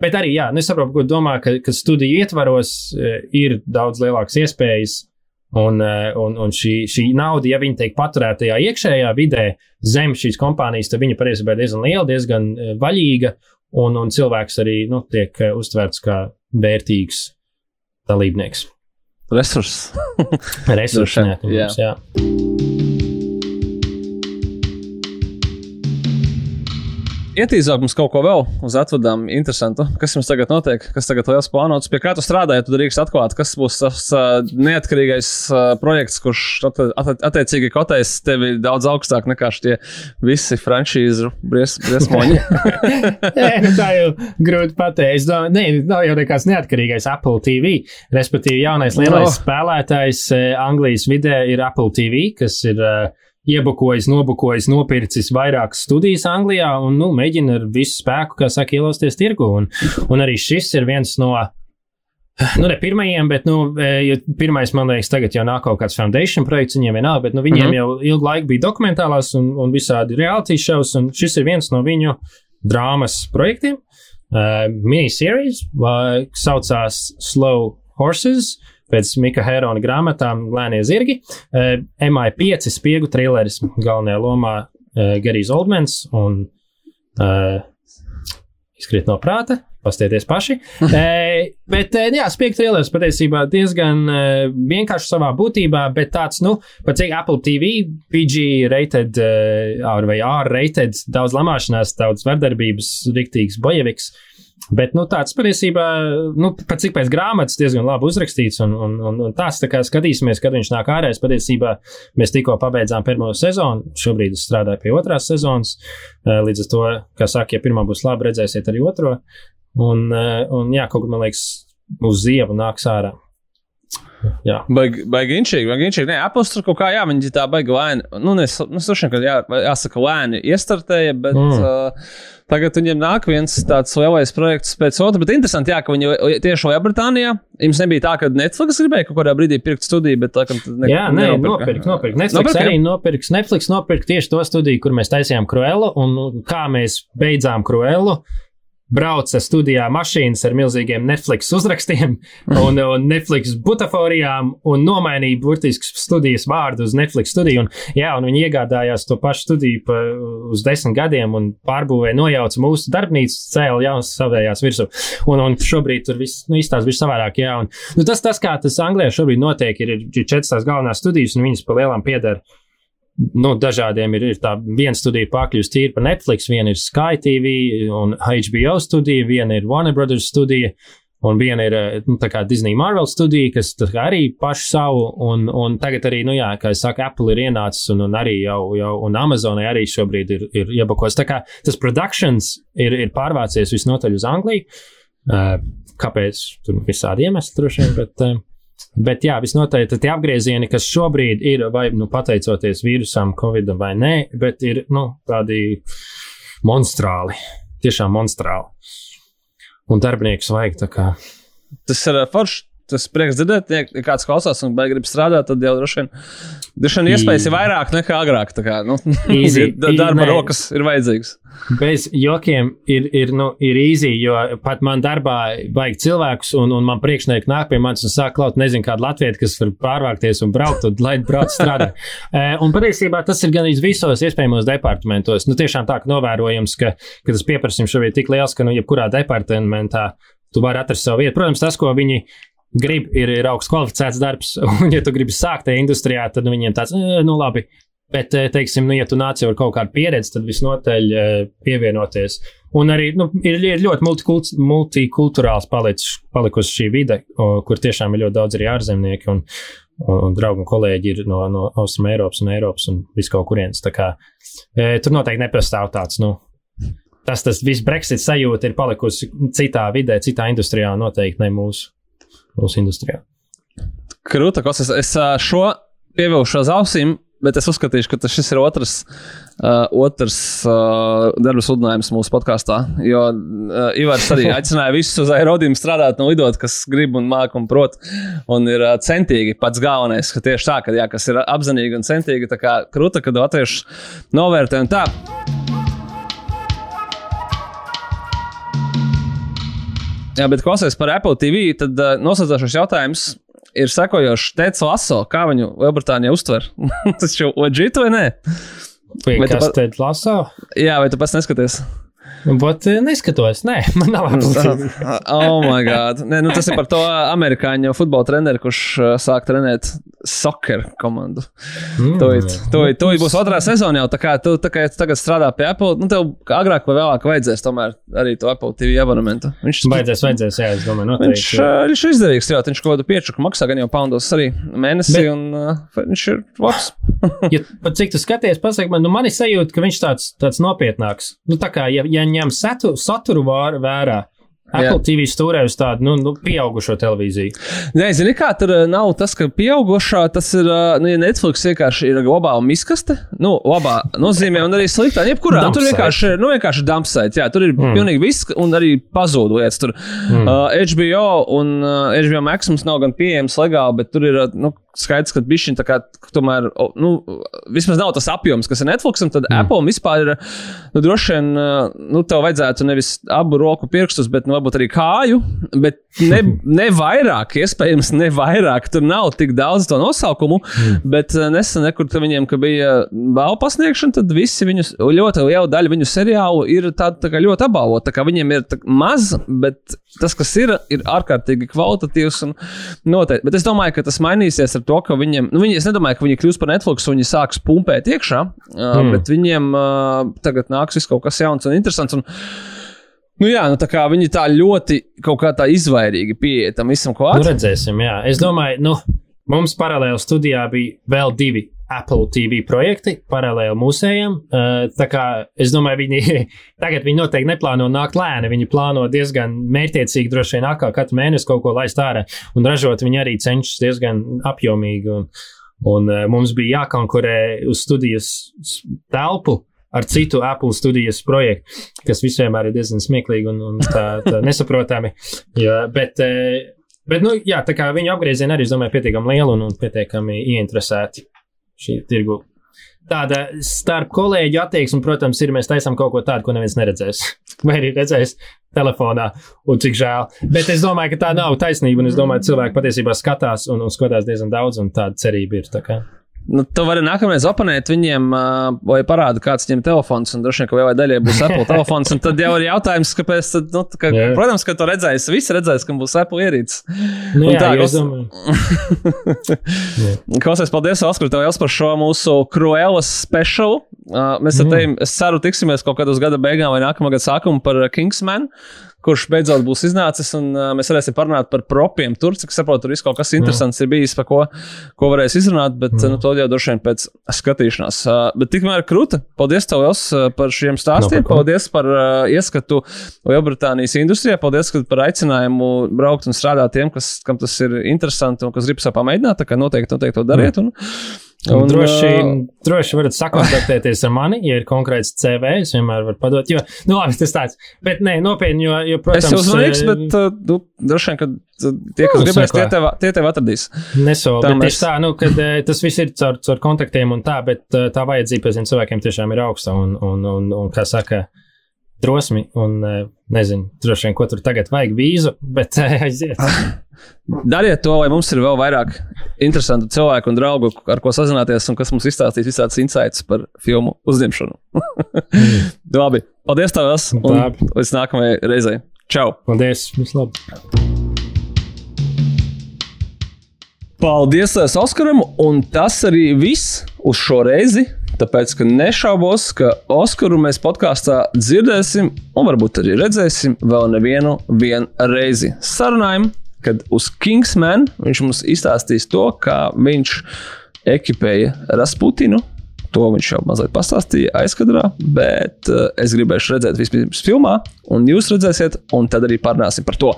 Bet arī, jā, nu, es saprotu, ko domā, ka, ka studiju ietvaros e, ir daudz lielākas iespējas Un, eh, un, un šī, šī nauda, ja viņi tiek paturēta tajā iekšējā vidē, zem šīs kompānijas, tad viņa patiesībā ir diezgan liela, diezgan eh, vaļīga, un, un cilvēks arī nu, tiek eh, uztverts kā vērtīgs dalībnieks. Resurss. [laughs] Droši vien, neatņemams, jā. Ietīzāk mums kaut ko vēl uz atvadām interesantu. Kas jums tagad notiek? Kas tagad liels plānots? Pie kā tu strādā, ja tu drīkst atklāt, kas būs tas uh, neatkarīgais uh, projekts, kurš at, at, attiecīgi kotēs tevi daudz augstāk nekā šie visi franšīzu bries, briesmoņi? [laughs] [laughs] Nē, nu, tā jau grūti pateikt. Es domāju, ne, nav jau nekāds neatkarīgais Apple TV. Respektīvi, jaunais lielais No. no. spēlētājs eh, Anglijas vidē ir Apple TV, kas ir uh, iebukojis, nobukojis, nopircis vairākas studijas Anglijā un nu, mēģina ar visu spēku, kā saka, ielausties tirgu. Un, un arī šis ir viens no. Nu, ne pirmajiem, bet, nu, jo pirmais, man liekas, tagad jau nāk kaut kāds foundation projekts, viņiem vienalga, bet, nu, viņiem mm -hmm. jau ilgu laiku bija dokumentālās un, un visādi reality shows, un šis ir viens no viņu drāmas projektiem. Uh, miniseries, vai saucās Slow Horses, pēc Mika Herona grāmatām Lēnie zirgi. Uh, MI5 spiegu trilleris galvenajā lomā uh, Gerijs Oldmans un uh, izkrīt no prāta. Pastieties paši. [laughs] e, bet, jā, Spēks trailers patiesībā diezgan e, vienkārši savā būtībā, bet tāds, nu, pat cik Apple TV, PG rated, e, R vai R rated, daudz lamāšanās, daudz vardarbības, riktīgs bojeviks. Bet nu, tāds patiesībā, nu, pat cik pēc grāmatas diezgan labi uzrakstīts, un, un, un, un tāds tā kā skatīsimies, kad viņš nāk ārā. Patiesībā mēs tikko pabeidzām pirmo sezonu, šobrīd es strādāju pie otrās sezonas. Eh, Līdz ar to, kā saka, ja pirmā būs labi, redzēsiet arī otro. Un, eh, un jā, kaut kā man liekas, uz zievu nāks ārā. Jā. Baigi, baigi inčīgi, baigi inčīgi. Nē, tur kaut kā, jā, viņi tā baigi lēni. Nu, nes, nu, sušana, ka jā, jāsaka, lēni iestartēja, bet mm. uh, tagad viņiem nāk viens tāds lielais projekts pēc otra. Bet interesanti, jā, ka viņi tieši Lielbritānijā, jums nebija tā, ka Netflix gribēja kaut kādā brīdī pirkt studiju, bet laikam ne, jā, nē, nopirkt, nopirkt. Netflix nopirk, arī nopirks. Netflix nopirka tieši to studiju, kur mēs taisījām Cruellu un kā mēs beidzām Cruellu brauca studijā mašīnas ar milzīgiem Netflix uzrakstiem [laughs] un, un Netflix butaforijām un nomainīja burtiski studijas vārdu uz Netflix studiju. Un, jā, un viņi iegādājās to pašu studiju pa, uz desmit gadiem un pārbūvēja, nojauca mūsu darbnīcu, cēla jaunas savējās virsū. Un, un šobrīd tur viss nu, izstāsta viss savādāk. Jā, un, nu, tas, tas, kā tas Anglijā šobrīd notiek, ir, ir četras tās galvenās studijas, un viņas pa lielām piedara nu, dažādiem ir, ir tā viena studija pārkļuvusi tīri par Netflix, viena ir Sky TV un HBO studija, viena ir Warner Brothers studija. Un viena ir nu, Disney Marvel studija, kas arī pašu savu, un, un tagad arī, nu jā, kā es saku, Apple ir ienācis, un, un arī jau, jau un Amazonai arī šobrīd ir, ir iebakos. Tā kā tas produkcijas ir, ir pārvācies visnotaļ uz Angliju. Uh, kāpēc? Tur visādi iemesli droši vien, bet. Uh, Bet jā, visnotaļ tie apgriezieni, kas šobrīd ir, vai nu pateicoties vīrusam, covid vai nē, bet ir nu, tādi monstrāli, tiešām monstrāli. Un darbinieks vajag tā kā. Tas ir forši. Tas prieks dzirdēt, ja kāds klausās un grib strādāt, tad jau droši vien, droši vien iespējas ir vairāk nekā agrāk. Kā, nu, Easy, [laughs] darba rokas ir vajadzīgas. Bez jokiem ir, ir, nu, ir īsi, jo pat man darbā vajag cilvēkus, un, un man priekšnieki nāk pie manis un saka, kaut nezinu, kādu latviešu, kas var pārvākties un braukt, un lai brauc strādāt. [laughs] un patiesībā tas ir gan visos iespējamos departamentos. Nu, tiešām tā, ka novērojams, ka, ka tas pieprasījums šobrīd ir tik liels, ka nu, jebkurā departamentā tu vari atrast savu vietu. Protams, tas, ko viņi grib, ir, ir augsts kvalificēts darbs, [laughs] un, ja tu gribi sākt tajā industrijā, tad viņiem tāds, nu, labi, Bet, teiksim, nu, ja tu nāc jau ar kaut kādu pieredzi, tad visnotaļ pievienoties. Un arī nu, ir, ir ļoti multikult, multikulturāls palicis, palikusi šī vide, kur tiešām ir ļoti daudz arī ārzemnieki un, un, draugi un kolēģi ir no, no Austrum Eiropas un Eiropas un vis kaut kurienes. Tā kā tur noteikti nepastāv tāds, nu, tas, tas viss Brexit sajūta ir palikusi citā vidē, citā industrijā, noteikti ne mūsu, mūsu industrijā. Krūta, kas es, es šo pievilkšu uz ausīm, bet es uzskatīšu, ka šis ir otrs, uh, otrs uh, darba sludinājums mūsu podkāstā. Jo uh, Ivars arī [laughs] aicināja visus uz aerodīmu strādāt un lidot, kas grib un māk un prot. Un ir uh, centīgi pats galvenais, ka tieši tā, ka, jā, kas ir apzinīgi un centīgi, tā kā krūta, kad latvieši novērtē un tā. Jā, bet klausies par Apple TV, tad uh, nosaucošais jautājums ir sekojošs. Teicis Laso, kā viņu Lielbritānijā uztver. [laughs] Tas jau leģit vai nē? Vai, vai kas te laso? Jā, vai tu pats neskaties? Bet eh, neskatos, nē, [laughs] man nav [laughs] apziņas. [laughs] oh, my God. Nē, nu, tas ir par to amerikāņu futbola treneru, kurš uh, sāk trenēt soccer komandu. Mm. Tūlīt tu, būs otrā sezona jau. Tā kā tu tā kā tagad strādā pie Apple, nu, tev agrāk vai vēlāk vajadzēs tomēr arī to Apple TV abonementu. Viņš vajadzēs, vajadzēs, jā, es domāju, noteikti. Viņš, uh, viņš ir izdevīgs, jā, viņš kaut kādu piečuku maksā gan jau poundos arī mēnesī, Bet... un uh, viņš ir labs. ja, cik tu skaties, pasak man, nu man ir sajūta, ka viņš tāds, tāds nopietnāks. Nu, tā kā, ja, ja ņem saturu, saturu vērā. Apple Jā. TV stūrē uz tādu nu, nu, pieaugušo televīziju. Nē, zini, kā tur uh, nav tas, ka pieaugušā tas ir, uh, nu, ja Netflix vienkārši ir globāla miskaste, nu, labā nozīmē, un arī sliktā, jebkurā. Nu, tur vienkārši, nu, vienkārši dumpsite, jā, tur ir mm. pilnīgi viss, un arī pazūd lietas. Tur mm. uh, HBO un uh, HBO Max mums nav gan pieejams legāli, bet tur ir, uh, nu, skaidrs, ka tā kā tomēr, nu, vismaz nav tas apjoms, kas ir Netflixam, tad mm. Apple vispār ir, nu, droši vien, nu, tev vajadzētu nevis abu roku pirkstus, bet, nu, varbūt arī kāju, bet ne, [laughs] ne vairāk, iespējams, ne vairāk, tur nav tik daudz to nosaukumu, mm. bet nesen, te viņiem, ka bija balvu pasniegšana, tad visi viņus, ļoti liela daļa viņu seriālu ir tāda tā kā ļoti apbalvota, tā kā viņiem ir maz, bet tas, kas ir, ir ārkārtīgi kvalitatīvs un noteikti. Bet es domāju, ka tas mainīsies ar to, ka viņiem, nu, viņi, es nedomāju, ka viņi kļūs par Netflix un viņi sāks pumpēt iekšā, mm. bet viņiem uh, tagad nāks viss kaut kas jauns un interesants. Un, Nu jā, nu tā kā viņi tā ļoti kaut kā tā izvairīgi pieeja tam visam, ko atzīst. Nu redzēsim, jā. Es domāju, nu, mums paralēli studijā bija vēl divi Apple TV projekti paralēli mūsējiem. Tā kā es domāju, viņi [laughs] tagad viņi noteikti neplāno nākt lēni. Viņi plāno diezgan mērķiecīgi, droši vien atkal katru mēnesi kaut ko laist ārā un ražot. Viņi arī cenšas diezgan apjomīgi. Un, un mums bija jākonkurē uz studijas telpu ar citu Apple studijas projektu, kas vienmēr ir diezgan smieklīgi un, un tā, tā [laughs] nesaprotami. Ja, bet, Bet, nu, jā, tā kā viņu apgriezieni arī, es domāju, pietiekami lieli un, un pietiekami ieinteresēti šī tirgu. Tāda starp kolēģu attieksme, protams, ir mēs taisām kaut ko tādu, ko neviens neredzēs. [laughs] Vai arī redzēs telefonā, un cik žēl. Bet es domāju, ka tā nav taisnība, un es domāju, ka cilvēki patiesībā skatās un, un skatās diezgan daudz, un tāda cerība ir. Tā kā. Nu, tu vari nākamreiz oponēt viņiem, uh, vai parādīt, kāds viņiem telefons. Un droši vien, ka lielai daļai būs Apple telefons. Tad jau ir jautājums, kāpēc. Tad, nu, ka, yeah. protams, ka to redzēs. Visi redzēs, ka būs Apple ierīces. Nu, jā, tā ir. [laughs] Klausies, paldies, Oskar, tev jau par šo mūsu Cruelas special. Uh, mēs ar mm. tevi, es ceru, tiksimies kaut kad uz gada beigām vai nākamā gada sākumu par Kingsman kurš beidzot būs iznācis, un uh, mēs varēsim parunāt par propiem. Tur, cik saprotu, tur viss kaut kas interesants Jā. ir bijis, par ko, ko varēs izrunāt, bet Jā. nu, to jau droši vien pēc skatīšanās. Uh, bet tikmēr krūta. Paldies tev Jos, par šiem stāstiem, no, par paldies par uh, ieskatu Lielbritānijas industrijā, paldies par aicinājumu braukt un strādāt tiem, kas, kam tas ir interesanti un kas grib sev pamēģināt. Tā kā noteikti, noteikti to dariet. Un, Un, droši, uh, droši varat sakontaktēties ar mani, ja ir konkrēts CV. Es vienmēr varu padot. Jo, nu, labi, tas tāds. Bet, nē, nopietni, jo, jo protams, es uzmanīgs, bet uh, nu, droši vien, ka tie, kas gribēs, tie tev, tie tev atradīs. Nesolu, bet mēs... tieši tā, nu, kad tas viss ir caur, caur kontaktiem un tā, bet tā vajadzība pēc cilvēkiem tiešām ir augsta un, un, un, un kā saka, drosmi un nezinu, droši vien, ko tur tagad vajag vīzu, bet aiziet. [laughs] Dariet to, lai mums ir vēl vairāk interesantu cilvēku un draugu, ar ko sazināties, un kas mums izstāstīs visādas insights par filmu uzņemšanu. [laughs] Labi, paldies tev, un līdz nākamajai reizei. Čau! Paldies! Vislabāk! Paldies Oskaram, un tas arī viss uz šo reizi. Tāpēc, ka nešaubos, ka Oskaru mēs podkāstā dzirdēsim, un varbūt arī redzēsim vēl nevienu reizi. Sarunājumu kad uz Kingsman viņš mums izstāstīs to, kā viņš ekipēja Rasputinu. To viņš jau mazliet pastāstīja aizkadrā, bet uh, es gribēšu redzēt vispirms filmā, un jūs redzēsiet, un tad arī parunāsim par to.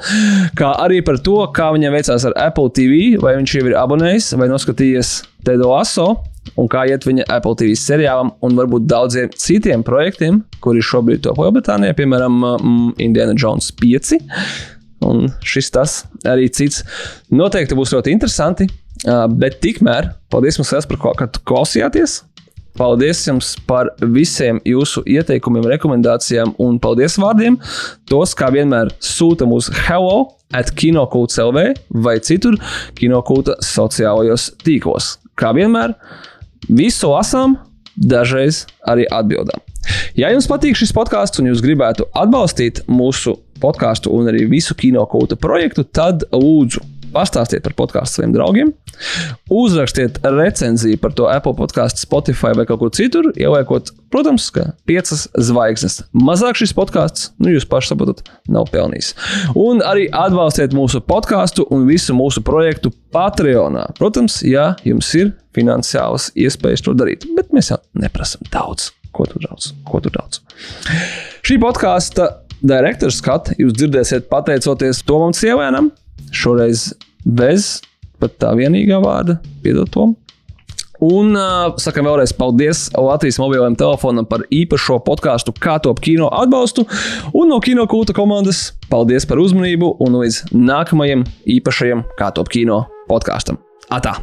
Kā arī par to, kā viņam veicās ar Apple TV, vai viņš jau ir abonējis vai noskatījies Tedo Aso, un kā iet viņa Apple TV seriālam, un varbūt daudziem citiem projektiem, kuri šobrīd top Lielbritānijā, piemēram, um, Indiana Jones 5 un šis tas arī cits. Noteikti būs ļoti interesanti, bet tikmēr paldies jums par to, ka klausījāties. Paldies jums par visiem jūsu ieteikumiem, rekomendācijām un paldies vārdiem. Tos, kā vienmēr, sūta mums hello at kinokults LV vai citur kinokulta sociālajos tīklos. Kā vienmēr, visu lasām, dažreiz arī atbildām. Ja jums patīk šis podkāsts un jūs gribētu atbalstīt mūsu podkāstu un arī visu kinokūta projektu, tad lūdzu pastāstiet par podkāstu saviem draugiem, uzrakstiet recenziju par to Apple podkāstu, Spotify vai kaut kur citur, ieliekot, protams, ka piecas zvaigznes. Mazāk šis podkāsts, nu jūs paši saprotat, nav pelnījis. Un arī atbalstiet mūsu podkāstu un visu mūsu projektu Patreonā. Protams, ja jums ir finansiālas iespējas to darīt, bet mēs jau neprasām daudz. Ko tu daudz? Ko tu daudz? Šī podkāsta direktora skatu jūs dzirdēsiet pateicoties Tomam Sievēnam. Šoreiz bez pat tā vienīgā vārda, piedod Tom. Un uh, sakām vēlreiz paldies Latvijas mobilajam telefonam par īpašo podkāstu, kā top kino atbalstu. Un no kino kulta komandas paldies par uzmanību un līdz nākamajam īpašajam kā top kino podkāstam. Atā!